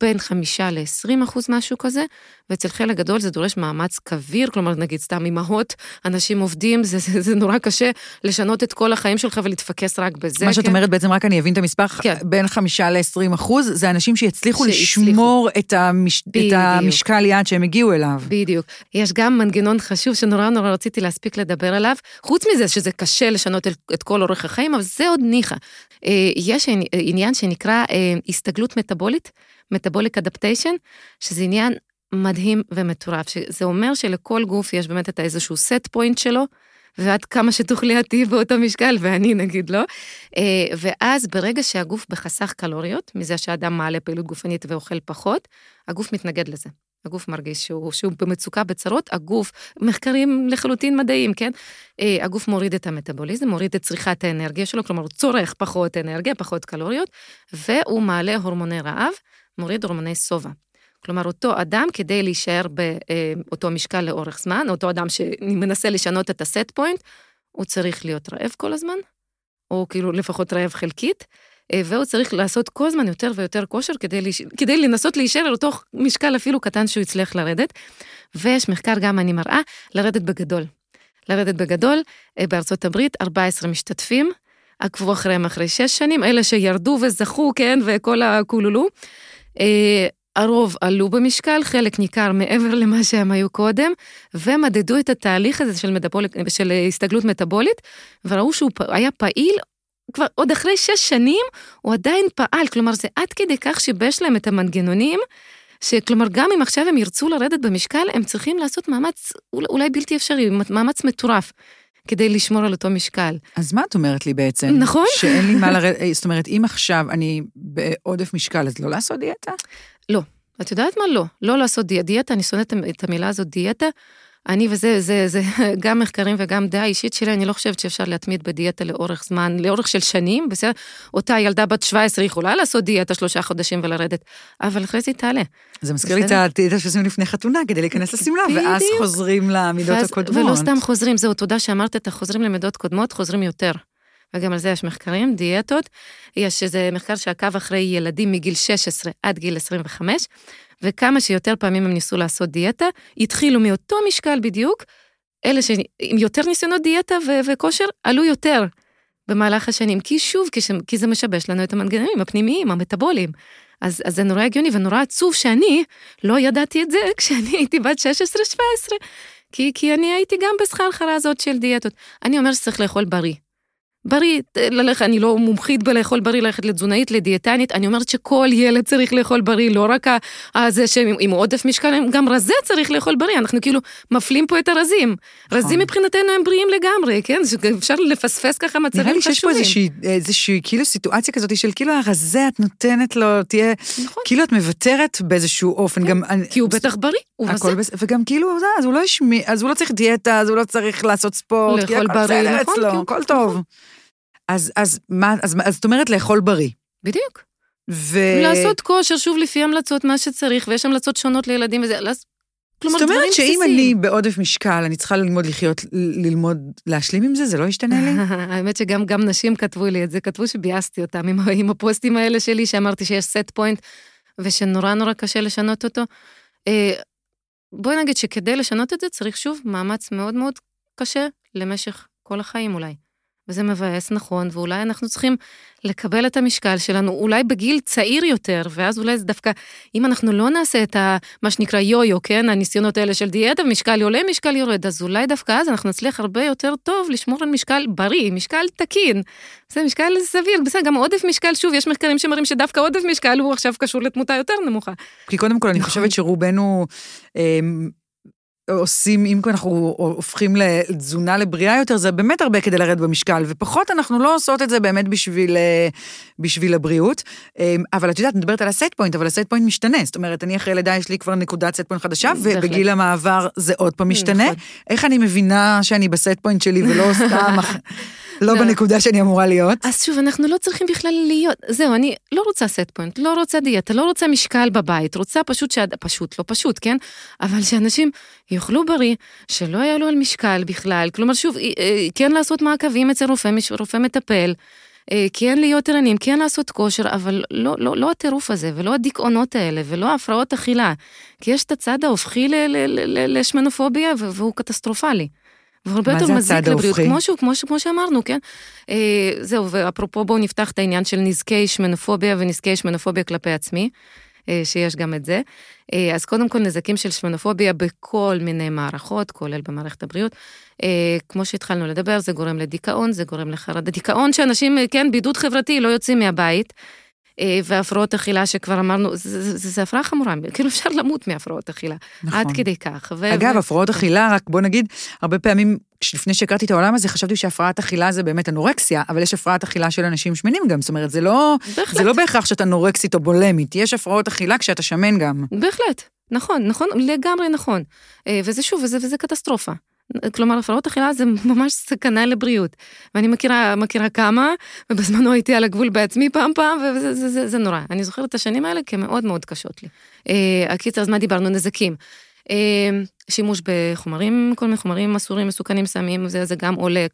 בין חמישה ל-20 אחוז משהו כזה, ואצל חלק גדול זה דורש מאמץ כביר, כלומר, נגיד סתם אימהות, אנשים עובדים, זה, זה, זה נורא קשה לשנות את כל החיים שלך ולהתפקס רק בזה. מה שאת כן? אומרת בעצם, רק אני אבין את המספר, כן. בין חמישה ל-20 אחוז, זה אנשים שיצליחו לשמור את, המש... את המשקל יעד שהם הגיעו אליו. בדיוק. יש גם מנגנון חשוב שנורא נורא רציתי להספיק לדבר עליו, חוץ מזה שזה קשה לשנות את כל אורך החיים, אבל זה עוד ניחא. אה, יש עניין שנקרא אה, הסתגלות מטבולית, מטבוליק אדפטיישן, שזה עניין מדהים ומטורף, שזה אומר שלכל גוף יש באמת את האיזשהו סט פוינט שלו, ועד כמה שתוכלי עתיד באותו משקל, ואני נגיד לא. אה, ואז ברגע שהגוף בחסך קלוריות, מזה שאדם מעלה פעילות גופנית ואוכל פחות, הגוף מתנגד לזה. הגוף מרגיש שהוא, שהוא במצוקה בצרות, הגוף, מחקרים לחלוטין מדעיים, כן? אה, הגוף מוריד את המטאבוליזם, מוריד את צריכת האנרגיה שלו, כלומר הוא צורך פחות אנרגיה, פחות קלוריות, והוא מעלה הורמוני רעב, מוריד הורמוני שובע. כלומר, אותו אדם, כדי להישאר באותו משקל לאורך זמן, אותו אדם שמנסה לשנות את הסט פוינט, הוא צריך להיות רעב כל הזמן, או כאילו לפחות רעב חלקית, אה, והוא צריך לעשות כל הזמן יותר ויותר כושר כדי, לש... כדי לנסות להישאר על אותו משקל אפילו קטן שהוא הצליח לרדת. ויש מחקר גם, אני מראה, לרדת בגדול. לרדת בגדול, אה, בארצות הברית, 14 משתתפים, עקבו אחריהם אחרי 6 שנים, אלה שירדו וזכו, כן, וכל הכולולו. אה, הרוב עלו במשקל, חלק ניכר מעבר למה שהם היו קודם, ומדדו את התהליך הזה של, מדבול, של הסתגלות מטבולית, וראו שהוא היה פעיל כבר עוד אחרי שש שנים, הוא עדיין פעל, כלומר זה עד כדי כך שיבש להם את המנגנונים, שכלומר גם אם עכשיו הם ירצו לרדת במשקל, הם צריכים לעשות מאמץ אולי בלתי אפשרי, מאמץ מטורף. כדי לשמור על אותו משקל. אז מה את אומרת לי בעצם? נכון. שאין לי מה לרדת, זאת אומרת, אם עכשיו אני בעודף משקל, אז לא לעשות דיאטה? לא. את יודעת מה? לא. לא לעשות דיאטה, אני שונאת את המילה הזאת דיאטה. אני וזה, זה, זה גם מחקרים וגם דעה אישית שלי, אני לא חושבת שאפשר להתמיד בדיאטה לאורך זמן, לאורך של שנים, בסדר? אותה ילדה בת 17 יכולה לעשות דיאטה שלושה חודשים ולרדת, אבל אחרי זה היא תעלה. זה מזכיר לי את הדיאטה שעושים לפני חתונה, כדי להיכנס לשמלה, ואז חוזרים למידות הקודמות. ולא סתם חוזרים, זהו, תודה שאמרת את החוזרים למידות קודמות, חוזרים יותר. וגם על זה יש מחקרים, דיאטות. יש איזה מחקר שעקב אחרי ילדים מגיל 16 עד גיל 25, וכמה שיותר פעמים הם ניסו לעשות דיאטה, התחילו מאותו משקל בדיוק, אלה שעם יותר ניסיונות דיאטה ו- וכושר, עלו יותר במהלך השנים, כי שוב, כי, ש- כי זה משבש לנו את המנגנונים הפנימיים, המטבוליים. אז, אז זה נורא הגיוני ונורא עצוב שאני לא ידעתי את זה כשאני הייתי בת 16-17, כי, כי אני הייתי גם בסחרחרה הזאת של דיאטות. אני אומרת שצריך לאכול בריא. בריא, ללכת, אני לא מומחית בלאכול בריא, ללכת לתזונאית, לדיאטנית, אני אומרת שכל ילד צריך לאכול בריא, לא רק זה שעם עודף משקל, גם רזה צריך לאכול בריא, אנחנו כאילו מפלים פה את הרזים. נכון. רזים מבחינתנו הם בריאים לגמרי, כן? אפשר לפספס ככה מצבים חשובים. נראה לי שיש פה איזושהי, איזושהי כאילו סיטואציה כזאת של כאילו הרזה את נותנת לו, תהיה, נכון. כאילו את מוותרת באיזשהו אופן, כן, גם... כי הוא בטח בריא, הוא רזה. בס... וגם כאילו, אז הוא לא אז הוא לא צריך דיאטה, אז הוא לא צריך לעשות ספורט, לאכול בריא, נכון, כן, הכל טוב. אז, אז מה, אז, אז זאת אומרת לאכול בריא. בדיוק. ו... לעשות כושר, שוב, לפי המלצות, מה שצריך, ויש המלצות שונות לילדים וזה, לס... כלומר, זאת אומרת שאם אני בעודף משקל, אני צריכה ללמוד לחיות, ללמוד להשלים עם זה? זה לא ישתנה לי? האמת שגם גם נשים כתבו לי את זה, כתבו שביאסתי אותם עם, עם הפוסטים האלה שלי, שאמרתי שיש סט פוינט, ושנורא נורא קשה לשנות אותו. אה, בואי נגיד שכדי לשנות את זה צריך שוב מאמץ מאוד מאוד קשה למשך כל החיים אולי. וזה מבאס, נכון, ואולי אנחנו צריכים לקבל את המשקל שלנו, אולי בגיל צעיר יותר, ואז אולי זה דווקא, אם אנחנו לא נעשה את ה, מה שנקרא יו-יו, כן, הניסיונות האלה של דיאטה, משקל עולה, משקל יורד, אז אולי דווקא אז אנחנו נצליח הרבה יותר טוב לשמור על משקל בריא, משקל תקין. זה משקל סביר, בסדר, גם עודף משקל, שוב, יש מחקרים שמראים שדווקא עודף משקל הוא עכשיו קשור לתמותה יותר נמוכה. כי קודם כל, אני נכון. חושבת שרובנו... אה, עושים, אם אנחנו הופכים לתזונה לבריאה יותר, זה באמת הרבה כדי לרדת במשקל, ופחות אנחנו לא עושות את זה באמת בשביל, אה, בשביל הבריאות. אה, אבל את יודעת, מדברת על ה set point, אבל ה set point משתנה. זאת אומרת, אני אחרי לידה, יש לי כבר נקודת set point חדשה, ובגיל המעבר זה עוד פעם משתנה. נכון. איך אני מבינה שאני ב set point שלי ולא סתם... לא, לא בנקודה שאני אמורה להיות. אז שוב, אנחנו לא צריכים בכלל להיות, זהו, אני לא רוצה set point, לא רוצה דיאטה, לא רוצה משקל בבית, רוצה פשוט, שעד, פשוט, לא פשוט, כן? אבל שאנשים יאכלו בריא, שלא יעלו על משקל בכלל, כלומר, שוב, אה, כן לעשות מעקבים אצל רופא, רופא מטפל. אה, כן להיות ערניים, כן לעשות כושר, אבל לא, לא, לא הטירוף הזה, ולא הדיכאונות האלה, ולא הפרעות אכילה. כי יש את הצד ההופכי לשמנופוביה, והוא קטסטרופלי. והרבה יותר מזיק לבריאות, כמו, שהוא, כמו, כמו שאמרנו, כן? אה, זהו, ואפרופו בואו נפתח את העניין של נזקי שמנופוביה ונזקי שמנופוביה כלפי עצמי, אה, שיש גם את זה. אה, אז קודם כל נזקים של שמנופוביה בכל מיני מערכות, כולל במערכת הבריאות. אה, כמו שהתחלנו לדבר, זה גורם לדיכאון, זה גורם לחרדה. דיכאון שאנשים, כן, בידוד חברתי, לא יוצאים מהבית. אה, והפרעות אכילה שכבר אמרנו, זה הפרעה חמורה, כאילו אפשר למות מהפרעות אכילה, נכון. עד כדי כך. ו- אגב, ו- הפרעות אכילה, רק בוא נגיד, הרבה פעמים, לפני שהכרתי את העולם הזה, חשבתי שהפרעת אכילה זה באמת אנורקסיה, אבל יש הפרעת אכילה של אנשים שמנים גם, זאת אומרת, זה לא, זה לא בהכרח שאתה אנורקסית או בולמית, יש הפרעות אכילה כשאתה שמן גם. בהחלט, נכון, נכון, לגמרי נכון. אה, וזה שוב, וזה, וזה קטסטרופה. כלומר, הפרעות אכילה זה ממש סכנה לבריאות. ואני מכירה, מכירה כמה, ובזמנו הייתי על הגבול בעצמי פעם פעם, וזה זה, זה, זה נורא. אני זוכרת את השנים האלה כמאוד מאוד קשות לי. אה, הקיצר, אז מה דיברנו? נזקים. אה, שימוש בחומרים, כל מיני חומרים אסורים, מסוכנים, סמים, זה, זה גם עולה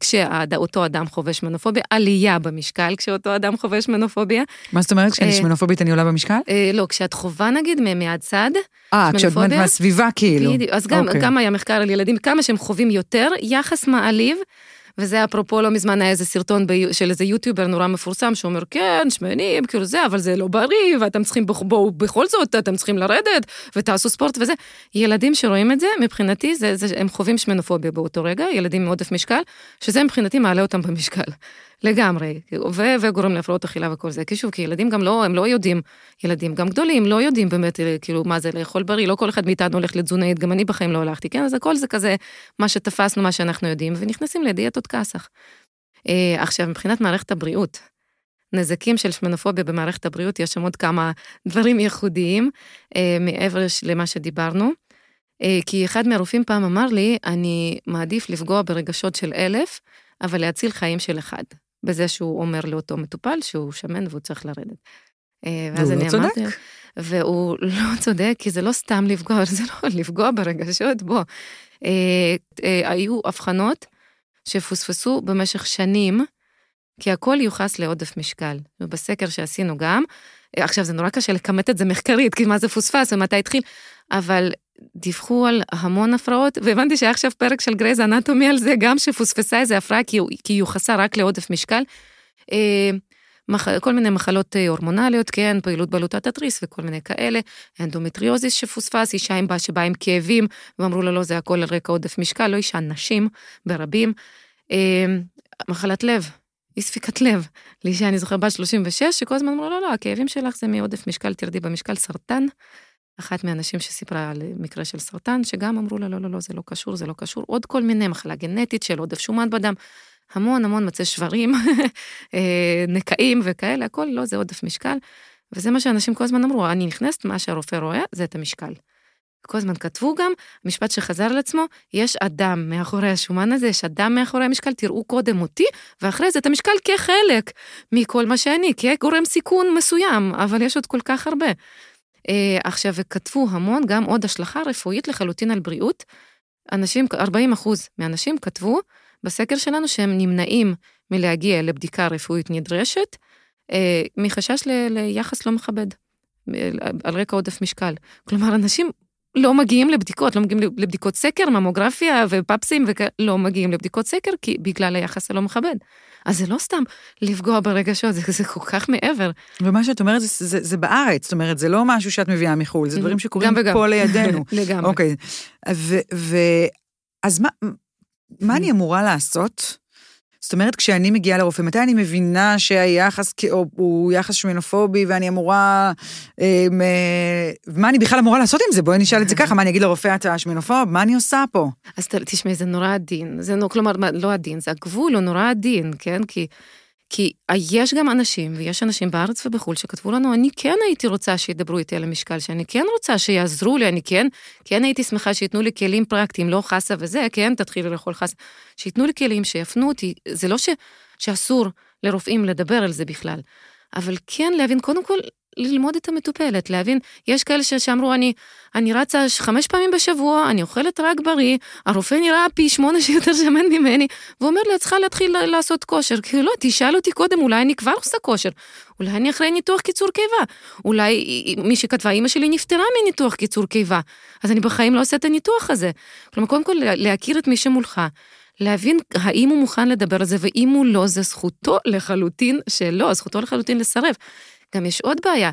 כשאותו אדם חובש מנופוביה, עלייה במשקל כשאותו אדם חובש מנופוביה. מה זאת אומרת? כשאני אה, שמנופובית אני עולה במשקל? אה, לא, כשאת חובה נגיד מהצד, אה, כשאת מהסביבה כאילו. בדיוק, אז אוקיי. גם היה מחקר על ילדים, כמה שהם חווים יותר, יחס מעליב. וזה אפרופו לא מזמן היה איזה סרטון ב... של איזה יוטיובר נורא מפורסם שאומר כן שמנים כאילו זה אבל זה לא בריא ואתם צריכים בואו בכל זאת אתם צריכים לרדת ותעשו ספורט וזה. ילדים שרואים את זה מבחינתי זה, זה הם חווים שמנופוביה באותו רגע ילדים עם עודף משקל שזה מבחינתי מעלה אותם במשקל. לגמרי, ו- וגורם להפרעות אכילה וכל זה, כי שוב, כי ילדים גם לא, הם לא יודעים, ילדים גם גדולים לא יודעים באמת, כאילו, מה זה לאכול בריא, לא כל אחד מאיתנו הולך לתזונאית, גם אני בחיים לא הלכתי, כן? אז הכל זה כזה, מה שתפסנו, מה שאנחנו יודעים, ונכנסים לדיאטות כסח. אה, עכשיו, מבחינת מערכת הבריאות, נזקים של שמנופוביה במערכת הבריאות, יש שם עוד כמה דברים ייחודיים, אה, מעבר למה שדיברנו. אה, כי אחד מהרופאים פעם אמר לי, אני מעדיף לפגוע ברגשות של אלף, אבל להציל חיים של אחד. בזה שהוא אומר לאותו מטופל שהוא שמן והוא צריך לרדת. אה, ואז אני לא צודק. אמרתי, והוא לא צודק, כי זה לא סתם לפגוע, זה לא לפגוע ברגשות, בוא. אה, אה, היו הבחנות שפוספסו במשך שנים, כי הכל יוחס לעודף משקל. ובסקר שעשינו גם, עכשיו זה נורא קשה לכמת את זה מחקרית, כי מה זה פוספס ומתי התחיל, אבל דיווחו על המון הפרעות, והבנתי שהיה עכשיו פרק של גרייז אנטומי על זה, גם שפוספסה איזה הפרעה כי, כי היא יוחסה רק לעודף משקל. אה, כל מיני מחלות אה, הורמונליות, כן, פעילות בלוטת התריס וכל מיני כאלה, אנדומטריוזיס שפוספס, אישה עם בה שבאה עם כאבים, ואמרו לה לא, זה הכל על רקע עודף משקל, לא אישה, נשים ברבים. אה, מחלת לב, אי ספיקת לב, לאישה, אני זוכרת בת 36, שכל הזמן אמרו, לא, לא, הכאבים שלך זה מעודף משקל, תרדי במשקל סרטן. אחת מהנשים שסיפרה על מקרה של סרטן, שגם אמרו לה, לא, לא, לא, זה לא קשור, זה לא קשור. עוד כל מיני, מחלה גנטית של עודף שומן בדם, המון המון מצי שברים, אה, נקעים וכאלה, הכל לא, זה עודף משקל. וזה מה שאנשים כל הזמן אמרו, אני נכנסת, מה שהרופא רואה, זה את המשקל. כל הזמן כתבו גם, משפט שחזר על עצמו, יש אדם מאחורי השומן הזה, יש אדם מאחורי המשקל, תראו קודם אותי, ואחרי זה את המשקל כחלק מכל מה שאני, כגורם סיכון מסוים, אבל יש עוד כל כך הרבה. אה, עכשיו, וכתבו המון, גם עוד השלכה רפואית לחלוטין על בריאות. אנשים, 40 אחוז מהאנשים כתבו בסקר שלנו שהם נמנעים מלהגיע לבדיקה רפואית נדרשת, אה, מחשש ל, ליחס לא מכבד, על רקע עודף משקל. כלומר, אנשים לא מגיעים לבדיקות, לא מגיעים לבדיקות סקר, ממוגרפיה ופפסים, ולא מגיעים לבדיקות סקר, כי בגלל היחס הלא מכבד. אז זה לא סתם לפגוע ברגשות, זה, זה כל כך מעבר. ומה שאת אומרת, זה, זה, זה בארץ, זאת אומרת, זה לא משהו שאת מביאה מחו"ל, זה דברים שקורים פה לידינו. לגמרי. אוקיי. ו, ו, אז מה, מה אני אמורה לעשות? זאת אומרת, כשאני מגיעה לרופא, מתי אני מבינה שהיחס הוא יחס שמינופובי ואני אמורה... אה, מה אני בכלל אמורה לעשות עם זה? בואי נשאל את זה ככה, מה אני אגיד לרופא אתה שמינופוב? מה אני עושה פה? אז תשמעי, זה נורא עדין. זה, כלומר, לא עדין, זה הגבול הוא נורא עדין, כן? כי... כי יש גם אנשים, ויש אנשים בארץ ובחו"ל שכתבו לנו, אני כן הייתי רוצה שידברו איתי על המשקל, שאני כן רוצה שיעזרו לי, אני כן, כן הייתי שמחה שייתנו לי כלים פרקטיים, לא חסה וזה, כן, תתחילי לאכול חסה, שייתנו לי כלים, שיפנו אותי, זה לא ש, שאסור לרופאים לדבר על זה בכלל, אבל כן להבין, קודם כל, ללמוד את המטופלת, להבין, יש כאלה שאמרו, אני, אני רצה חמש פעמים בשבוע, אני אוכלת רק בריא, הרופא נראה פי שמונה שיותר שמן ממני, ואומר לי, את צריכה להתחיל לעשות כושר. כאילו, לא, תשאל אותי קודם, אולי אני כבר עושה כושר, אולי אני אחרי ניתוח קיצור קיבה, אולי מי שכתבה, אימא שלי נפטרה מניתוח קיצור קיבה, אז אני בחיים לא עושה את הניתוח הזה. כלומר, קודם כל, להכיר את מי שמולך. להבין האם הוא מוכן לדבר על זה, ואם הוא לא, זה זכותו לחלוטין שלא, זכותו לחלוטין לסרב. גם יש עוד בעיה.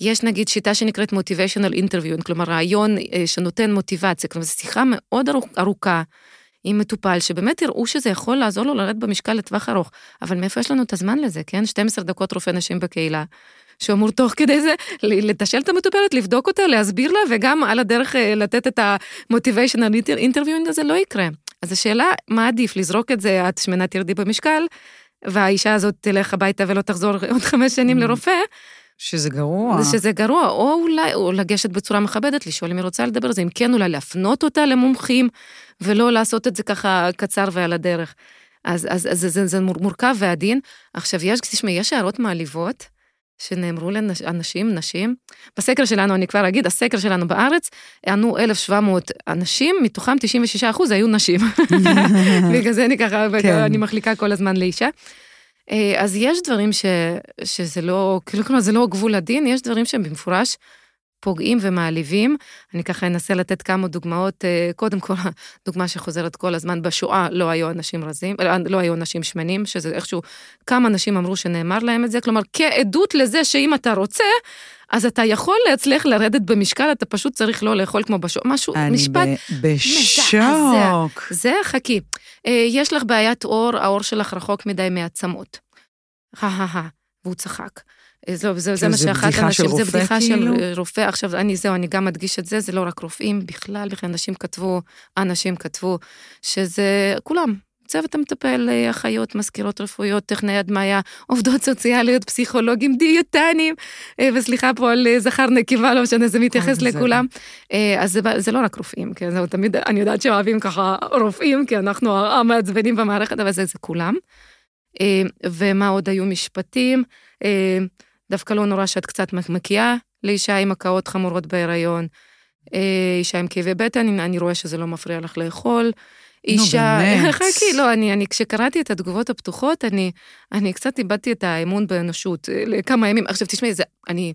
יש נגיד שיטה שנקראת motivational interview, כלומר רעיון אה, שנותן מוטיבציה, כלומר זו שיחה מאוד ארוכה עם מטופל, שבאמת יראו שזה יכול לעזור לו לרדת במשקל לטווח ארוך, אבל מאיפה יש לנו את הזמן לזה, כן? 12 דקות רופא נשים בקהילה. שאמור תוך כדי זה לתשאל את המטופלת, לבדוק אותה, להסביר לה, וגם על הדרך אה, לתת את ה-motivational interviewing הזה לא יקרה. אז השאלה, מה עדיף, לזרוק את זה, את שמנה תרדי במשקל, והאישה הזאת תלך הביתה ולא תחזור עוד חמש שנים mm. לרופא. שזה גרוע. שזה גרוע, או אולי, או לגשת בצורה מכבדת, לשאול אם היא רוצה לדבר על זה, אם כן אולי להפנות אותה למומחים, ולא לעשות את זה ככה קצר ועל הדרך. אז, אז, אז זה, זה, זה מורכב ועדין. עכשיו, יש, תשמעי, יש הערות מעליבות. שנאמרו לאנשים, נשים. בסקר שלנו, אני כבר אגיד, הסקר שלנו בארץ, ענו 1,700 אנשים, מתוכם 96 אחוז היו נשים. בגלל זה אני ככה, כן. אני מחליקה כל הזמן לאישה. אה, אז יש דברים ש, שזה לא, כאילו, כלומר, זה לא גבול הדין, יש דברים שהם במפורש פוגעים ומעליבים. אני ככה אנסה לתת כמה דוגמאות. אה, קודם כל, דוגמה שחוזרת כל הזמן, בשואה לא היו אנשים רזים, לא, לא היו אנשים שמנים, שזה איכשהו, כמה אנשים אמרו שנאמר להם את זה, כלומר, כעדות לזה שאם אתה רוצה, אז אתה יכול להצליח לרדת במשקל, אתה פשוט צריך לא לאכול כמו בשואה, משהו, אני משפט... אני בשוק. זה, חכי. אה, יש לך בעיית עור, העור שלך רחוק מדי מעצמות. והוא צחק. אה, זה, זה, זה מה שאחת אנשים, זה בדיחה כאילו? של רופא. עכשיו, אני, זהו, אני גם אדגיש את זה, זה לא רק רופאים, בכלל, בכלל אנשים כתבו, אנשים כתבו, שזה כולם, צוות המטפל, אה, אחיות, מזכירות רפואיות, טכנאי הדמיה, עובדות סוציאליות, פסיכולוגים, דיאטנים, אה, וסליחה פה על זכר נקבה, לא משנה, זה מתייחס לכולם. אז זה, זה לא רק רופאים, כן, זהו, תמיד, אני יודעת שאוהבים ככה רופאים, כי אנחנו המעצבנים במערכת, אבל זה, זה כולם. ומה עוד היו משפטים? דווקא לא נורא שאת קצת מקיאה לאישה עם הקאות חמורות בהיריון. אה, אישה עם כאבי בטן, אני רואה שזה לא מפריע לך לאכול. אישה, נו באמת. חכי, לא, אני, אני, כשקראתי את התגובות הפתוחות, אני, אני קצת איבדתי את האמון באנושות אה, לכמה ימים. עכשיו, תשמעי, זה, אני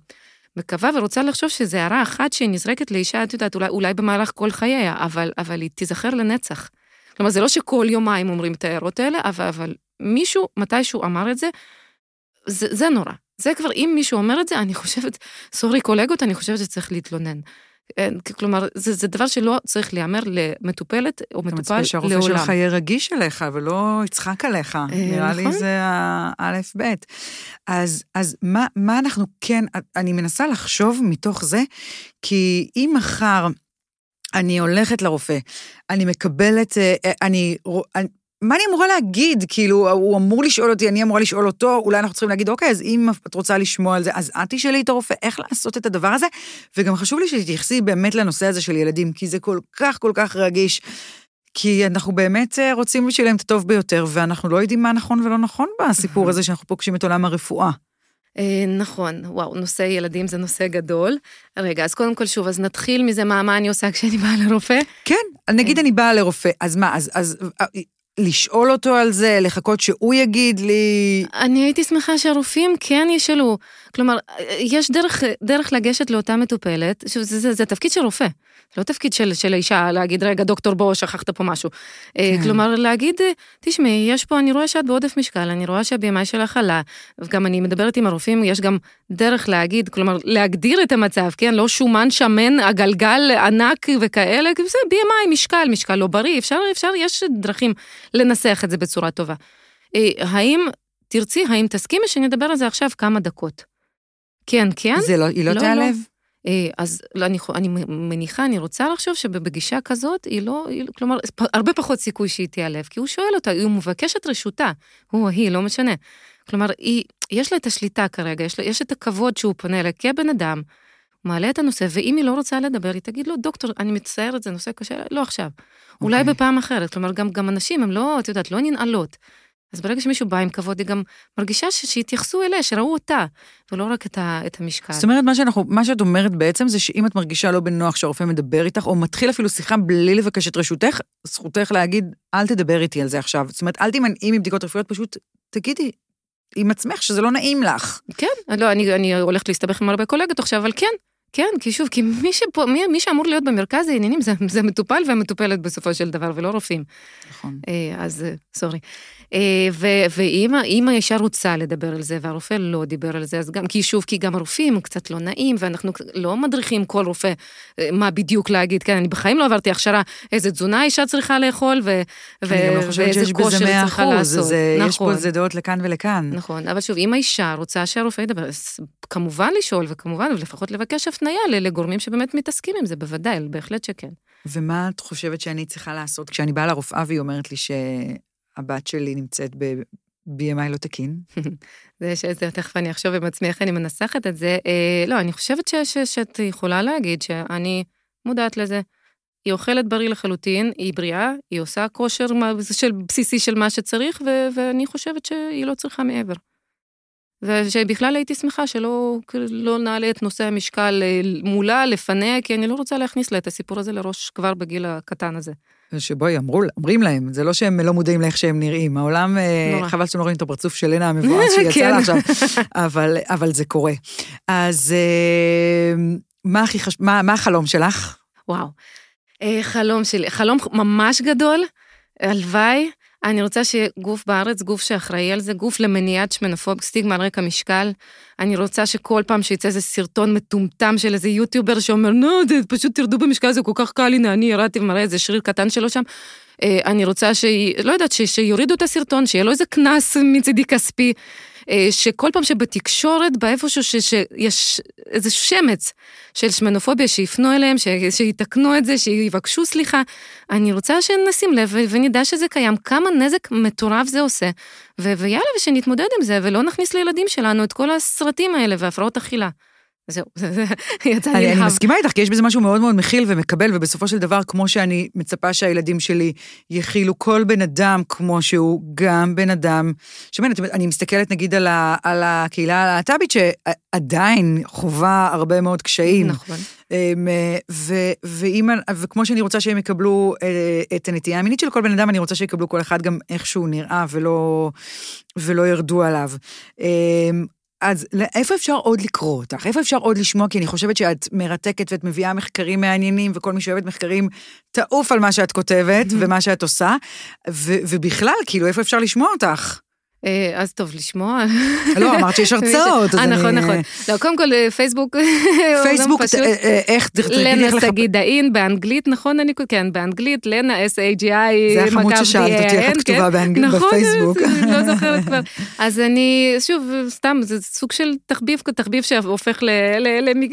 מקווה ורוצה לחשוב שזו הערה אחת שהיא נזרקת לאישה, את יודעת, אולי, אולי במהלך כל חייה, אבל, אבל היא תיזכר לנצח. כלומר, זה לא שכל יומיים אומרים את ההערות האלה, אבל, אבל מישהו, מתישהו אמר את זה, זה, זה נורא. זה כבר, אם מישהו אומר את זה, אני חושבת, סורי קולגות, אני חושבת שצריך להתלונן. כלומר, זה, זה דבר שלא צריך להיאמר למטופלת או מטופל לעולם. שהרופא שלך יהיה רגיש אליך ולא יצחק עליך. אה, נראה לי נכון. זה האלף-בית. אז, אז מה, מה אנחנו כן, אני מנסה לחשוב מתוך זה, כי אם מחר אני הולכת לרופא, אני מקבלת, אה, אה, אני, אני מה אני אמורה להגיד? כאילו, הוא אמור לשאול אותי, אני אמורה לשאול אותו, אולי אנחנו צריכים להגיד, אוקיי, אז אם את רוצה לשמוע על זה, אז את תשאלי את הרופא איך לעשות את הדבר הזה. וגם חשוב לי שתתייחסי באמת לנושא הזה של ילדים, כי זה כל כך כל כך רגיש. כי אנחנו באמת אה, רוצים בשבילם את הטוב ביותר, ואנחנו לא יודעים מה נכון ולא נכון בסיפור הזה שאנחנו פוגשים את עולם הרפואה. אה, נכון, וואו, נושא ילדים זה נושא גדול. רגע, אז קודם כל שוב, אז נתחיל מזה, מה, מה אני עושה כשאני באה לרופא? כן, נגיד אני באה לרופא, אז מה, אז, אז לשאול אותו על זה, לחכות שהוא יגיד לי? אני הייתי שמחה שהרופאים כן ישאלו. כלומר, יש דרך, דרך לגשת לאותה מטופלת, שזה זה, זה תפקיד של רופא. לא תפקיד של, של האישה להגיד, רגע, דוקטור, בוא, שכחת פה משהו. כן. כלומר, להגיד, תשמעי, יש פה, אני רואה שאת בעודף משקל, אני רואה שהבימי שלך עלה, וגם אני מדברת עם הרופאים, יש גם דרך להגיד, כלומר, להגדיר את המצב, כן? לא שומן, שמן, הגלגל ענק וכאלה, זה BMI, משקל, משקל לא בריא, אפשר, אפשר, יש דרכים לנסח את זה בצורה טובה. האם, תרצי, האם תסכימי שנדבר על זה עכשיו כמה דקות? כן, כן? זה לא, היא לא, לא תיעלב? לא. אה, אז לא, אני, אני מניחה, אני רוצה לחשוב שבגישה כזאת, היא לא, היא, כלומר, הרבה פחות סיכוי שהיא תיעלב, כי הוא שואל אותה, הוא מבקש את רשותה, הוא או היא, לא משנה. כלומר, היא, יש לה את השליטה כרגע, יש, לה, יש את הכבוד שהוא פונה אליה כבן אדם, מעלה את הנושא, ואם היא לא רוצה לדבר, היא תגיד לו, דוקטור, אני מצטערת, זה נושא קשה, לא עכשיו. Okay. אולי אוקיי. בפעם אחרת. כלומר, גם, גם אנשים, הם לא, את יודעת, לא ננעלות. אז ברגע שמישהו בא עם כבוד, היא גם מרגישה שיתייחסו אליה, שראו אותה, ולא רק את, ה, את המשקל. זאת אומרת, מה, שאנחנו, מה שאת אומרת בעצם זה שאם את מרגישה לא בנוח שהרופא מדבר איתך, או מתחיל אפילו שיחה בלי לבקש את רשותך, זכותך להגיד, אל תדבר איתי על זה עכשיו. זאת אומרת, אל תימנעי מבדיקות רפואיות, פשוט תגידי, עם עצמך שזה לא נעים לך. כן, לא, אני, אני הולכת להסתבך עם הרבה קולגות עכשיו, אבל כן, כן, כי שוב, כי מי, שפה, מי, מי שאמור להיות במרכז העניינים זה, זה מטופל והמטופלת בסופו של דבר, ולא רופאים. נכון. אה, אז אה, סורי. אה, ואם האישה רוצה לדבר על זה והרופא לא דיבר על זה, אז גם, כי שוב, כי גם הרופאים קצת לא נעים, ואנחנו לא מדריכים כל רופא מה בדיוק להגיד, כן, אני בחיים לא עברתי הכשרה איזה תזונה אישה צריכה לאכול, ו, ו, לא ואיזה כושר צריכה לעשות. זה, נכון. יש פה איזה דעות לכאן ולכאן. נכון, אבל שוב, אם האישה רוצה שהרופא ידבר, אז כמובן לשאול, וכמובן, ולפחות לבקש הפנייה לגורמים שבאמת מתעסקים עם זה, בוודאי, בהחלט שכן. ומה את חושבת שאני צריכה לעשות כשאני באה לרופאה והיא אומרת לי שהבת שלי נמצאת ב-BMI לא תקין? זה שזה, תכף אני אחשוב עם עצמי איך אני מנסחת את זה. אה, לא, אני חושבת ש, ש, שאת יכולה להגיד שאני מודעת לזה. היא אוכלת בריא לחלוטין, היא בריאה, היא עושה כושר של, בסיסי של מה שצריך, ו, ואני חושבת שהיא לא צריכה מעבר. ושבכלל הייתי שמחה שלא לא נעלה את נושא המשקל אה, מולה, לפניה, כי אני לא רוצה להכניס לה את הסיפור הזה לראש כבר בגיל הקטן הזה. שבואי, אמרו, אומרים להם, זה לא שהם לא מודעים לאיך שהם נראים. העולם, אה, נורא. חבל שאתם לא רואים את הפרצוף של לנה המבואס שיצא כן. לה עכשיו, אבל, אבל זה קורה. אז אה, מה, הכי חש... מה, מה החלום שלך? וואו, חלום שלי, חלום ממש גדול, הלוואי. אני רוצה שיהיה גוף בארץ, גוף שאחראי על זה, גוף למניעת שמנופוב, סטיגמה על רקע משקל. אני רוצה שכל פעם שיצא איזה סרטון מטומטם של איזה יוטיובר שאומר, נו, פשוט תרדו במשקל, זה כל כך קל, הנה, אני ירדתי ומראה איזה שריר קטן שלו שם. אה, אני רוצה ש... לא יודעת, שיורידו את הסרטון, שיהיה לו איזה קנס מצידי כספי. אה, שכל פעם שבתקשורת, באיפשהו שיש איזה שמץ של שמנופוביה, שיפנו אליהם, שיתקנו את זה, שיבקשו סליחה, אני רוצה שנשים לב ונדע שזה קיים, כמה נזק מטורף זה עושה, ויאללה, ושנתמודד עם זה, ולא נכניס לילדים שלנו את כל הסרטים האלה והפרעות אכילה. זהו, זה יצא לי אני מסכימה איתך, כי יש בזה משהו מאוד מאוד מכיל ומקבל, ובסופו של דבר, כמו שאני מצפה שהילדים שלי יכילו כל בן אדם כמו שהוא, גם בן אדם, שבאמת, אני מסתכלת נגיד על, ה, על הקהילה הלהט"בית, שעדיין חווה הרבה מאוד קשיים. נכון. אמ, ו, ואם, וכמו שאני רוצה שהם יקבלו אה, את הנטייה המינית של כל בן אדם, אני רוצה שיקבלו כל אחד גם איך שהוא נראה ולא, ולא ירדו עליו. אז איפה אפשר עוד לקרוא אותך? איפה אפשר עוד לשמוע? כי אני חושבת שאת מרתקת ואת מביאה מחקרים מעניינים, וכל מי שאוהבת מחקרים, תעוף על מה שאת כותבת ומה שאת עושה. ובכלל, כאילו, איפה אפשר לשמוע אותך? אה, אז טוב לשמוע. לא, אמרת שיש הרצאות. אה, נכון, נכון. לא, קודם כל, אה, פייסבוק. פייסבוק, איך, לנה שגיא דאין, באנגלית, נכון, אני, כן, באנגלית, לנה, S-A-G-I, זה החמוד ששאלת אותי איך את כתובה באנגלית בפייסבוק. נכון, לא זוכרת כבר. אז אני, שוב, סתם, זה סוג של תחביב, תחביב שהופך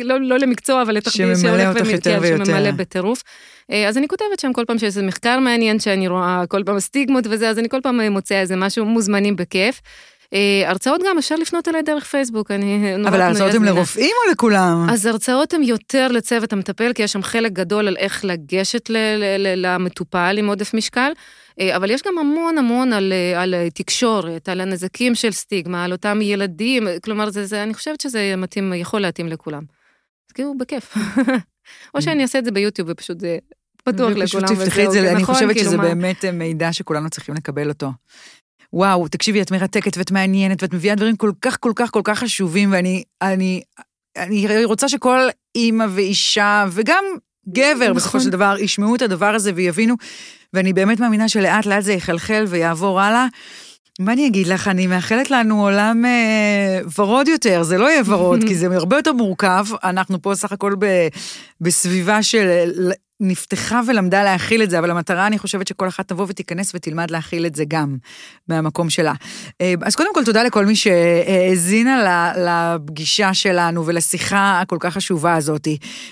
לא, לא למקצוע, אבל לתחביב שממלא אותך יותר ויותר. שממלא בטירוף. אה, אז אני כותבת שם כל פעם שיש איזה מחקר מעניין שאני רואה, כל פעם סטיגמות וזה, אז אני כל פעם מוצאה איזה משהו מוזמנים בכיף. אה, הרצאות גם אפשר לפנות אליי דרך פייסבוק, אני נורא אבל ההרצאות הן לרופאים או לכולם? אז הרצאות הן יותר לצוות המטפל, כי יש שם חלק גדול על איך לגשת למטופל עם עודף משקל, אה, אבל יש גם המון המון על, על תקשורת, על הנזקים של סטיגמה, על אותם ילדים, כלומר, זה, זה, אני חושבת שזה מתאים, יכול להתאים לכולם. אז כאילו, בכיף. או שאני אעשה את זה ביוטיוב ופשוט זה פתוח לכולם. פשוט תפתחי את זה, אני נכון, חושבת כאילו שזה באמת מידע שכולנו צריכים לקבל אותו. וואו, תקשיבי, את מרתקת ואת מעניינת ואת מביאה דברים כל כך כל כך כל כך חשובים, ואני אני, אני רוצה שכל אימא ואישה וגם גבר נכון. בסופו של דבר ישמעו את הדבר הזה ויבינו, ואני באמת מאמינה שלאט לאט זה יחלחל ויעבור הלאה. מה אני אגיד לך, אני מאחלת לנו עולם אה, ורוד יותר, זה לא יהיה ורוד, כי זה הרבה יותר מורכב, אנחנו פה סך הכל ב, בסביבה של נפתחה ולמדה להכיל את זה, אבל המטרה, אני חושבת שכל אחת תבוא ותיכנס ותלמד להכיל את זה גם מהמקום שלה. אה, אז קודם כל, תודה לכל מי שהאזינה לפגישה שלנו ולשיחה הכל כך חשובה הזאת.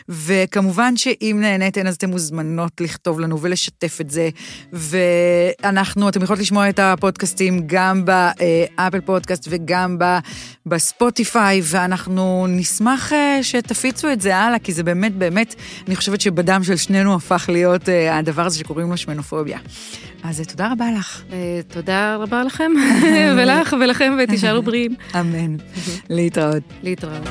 וכמובן שאם נהניתן, אז אתן מוזמנות לכתוב לנו ולשתף את זה. ואנחנו, אתם יכולות לשמוע את הפודקאסטים גם באפל פודקאסט וגם בספוטיפיי, ואנחנו נשמח אה, שתפיצו את זה הלאה, כי זה באמת, באמת, אני חושבת שבדם של שנינו הפך להיות אה, הדבר הזה שקוראים לו שמנופוביה. אז אה, תודה רבה לך. אה, תודה רבה לכם, ולך ולכם, ותישארו בריאים. אמן. להתראות. להתראות.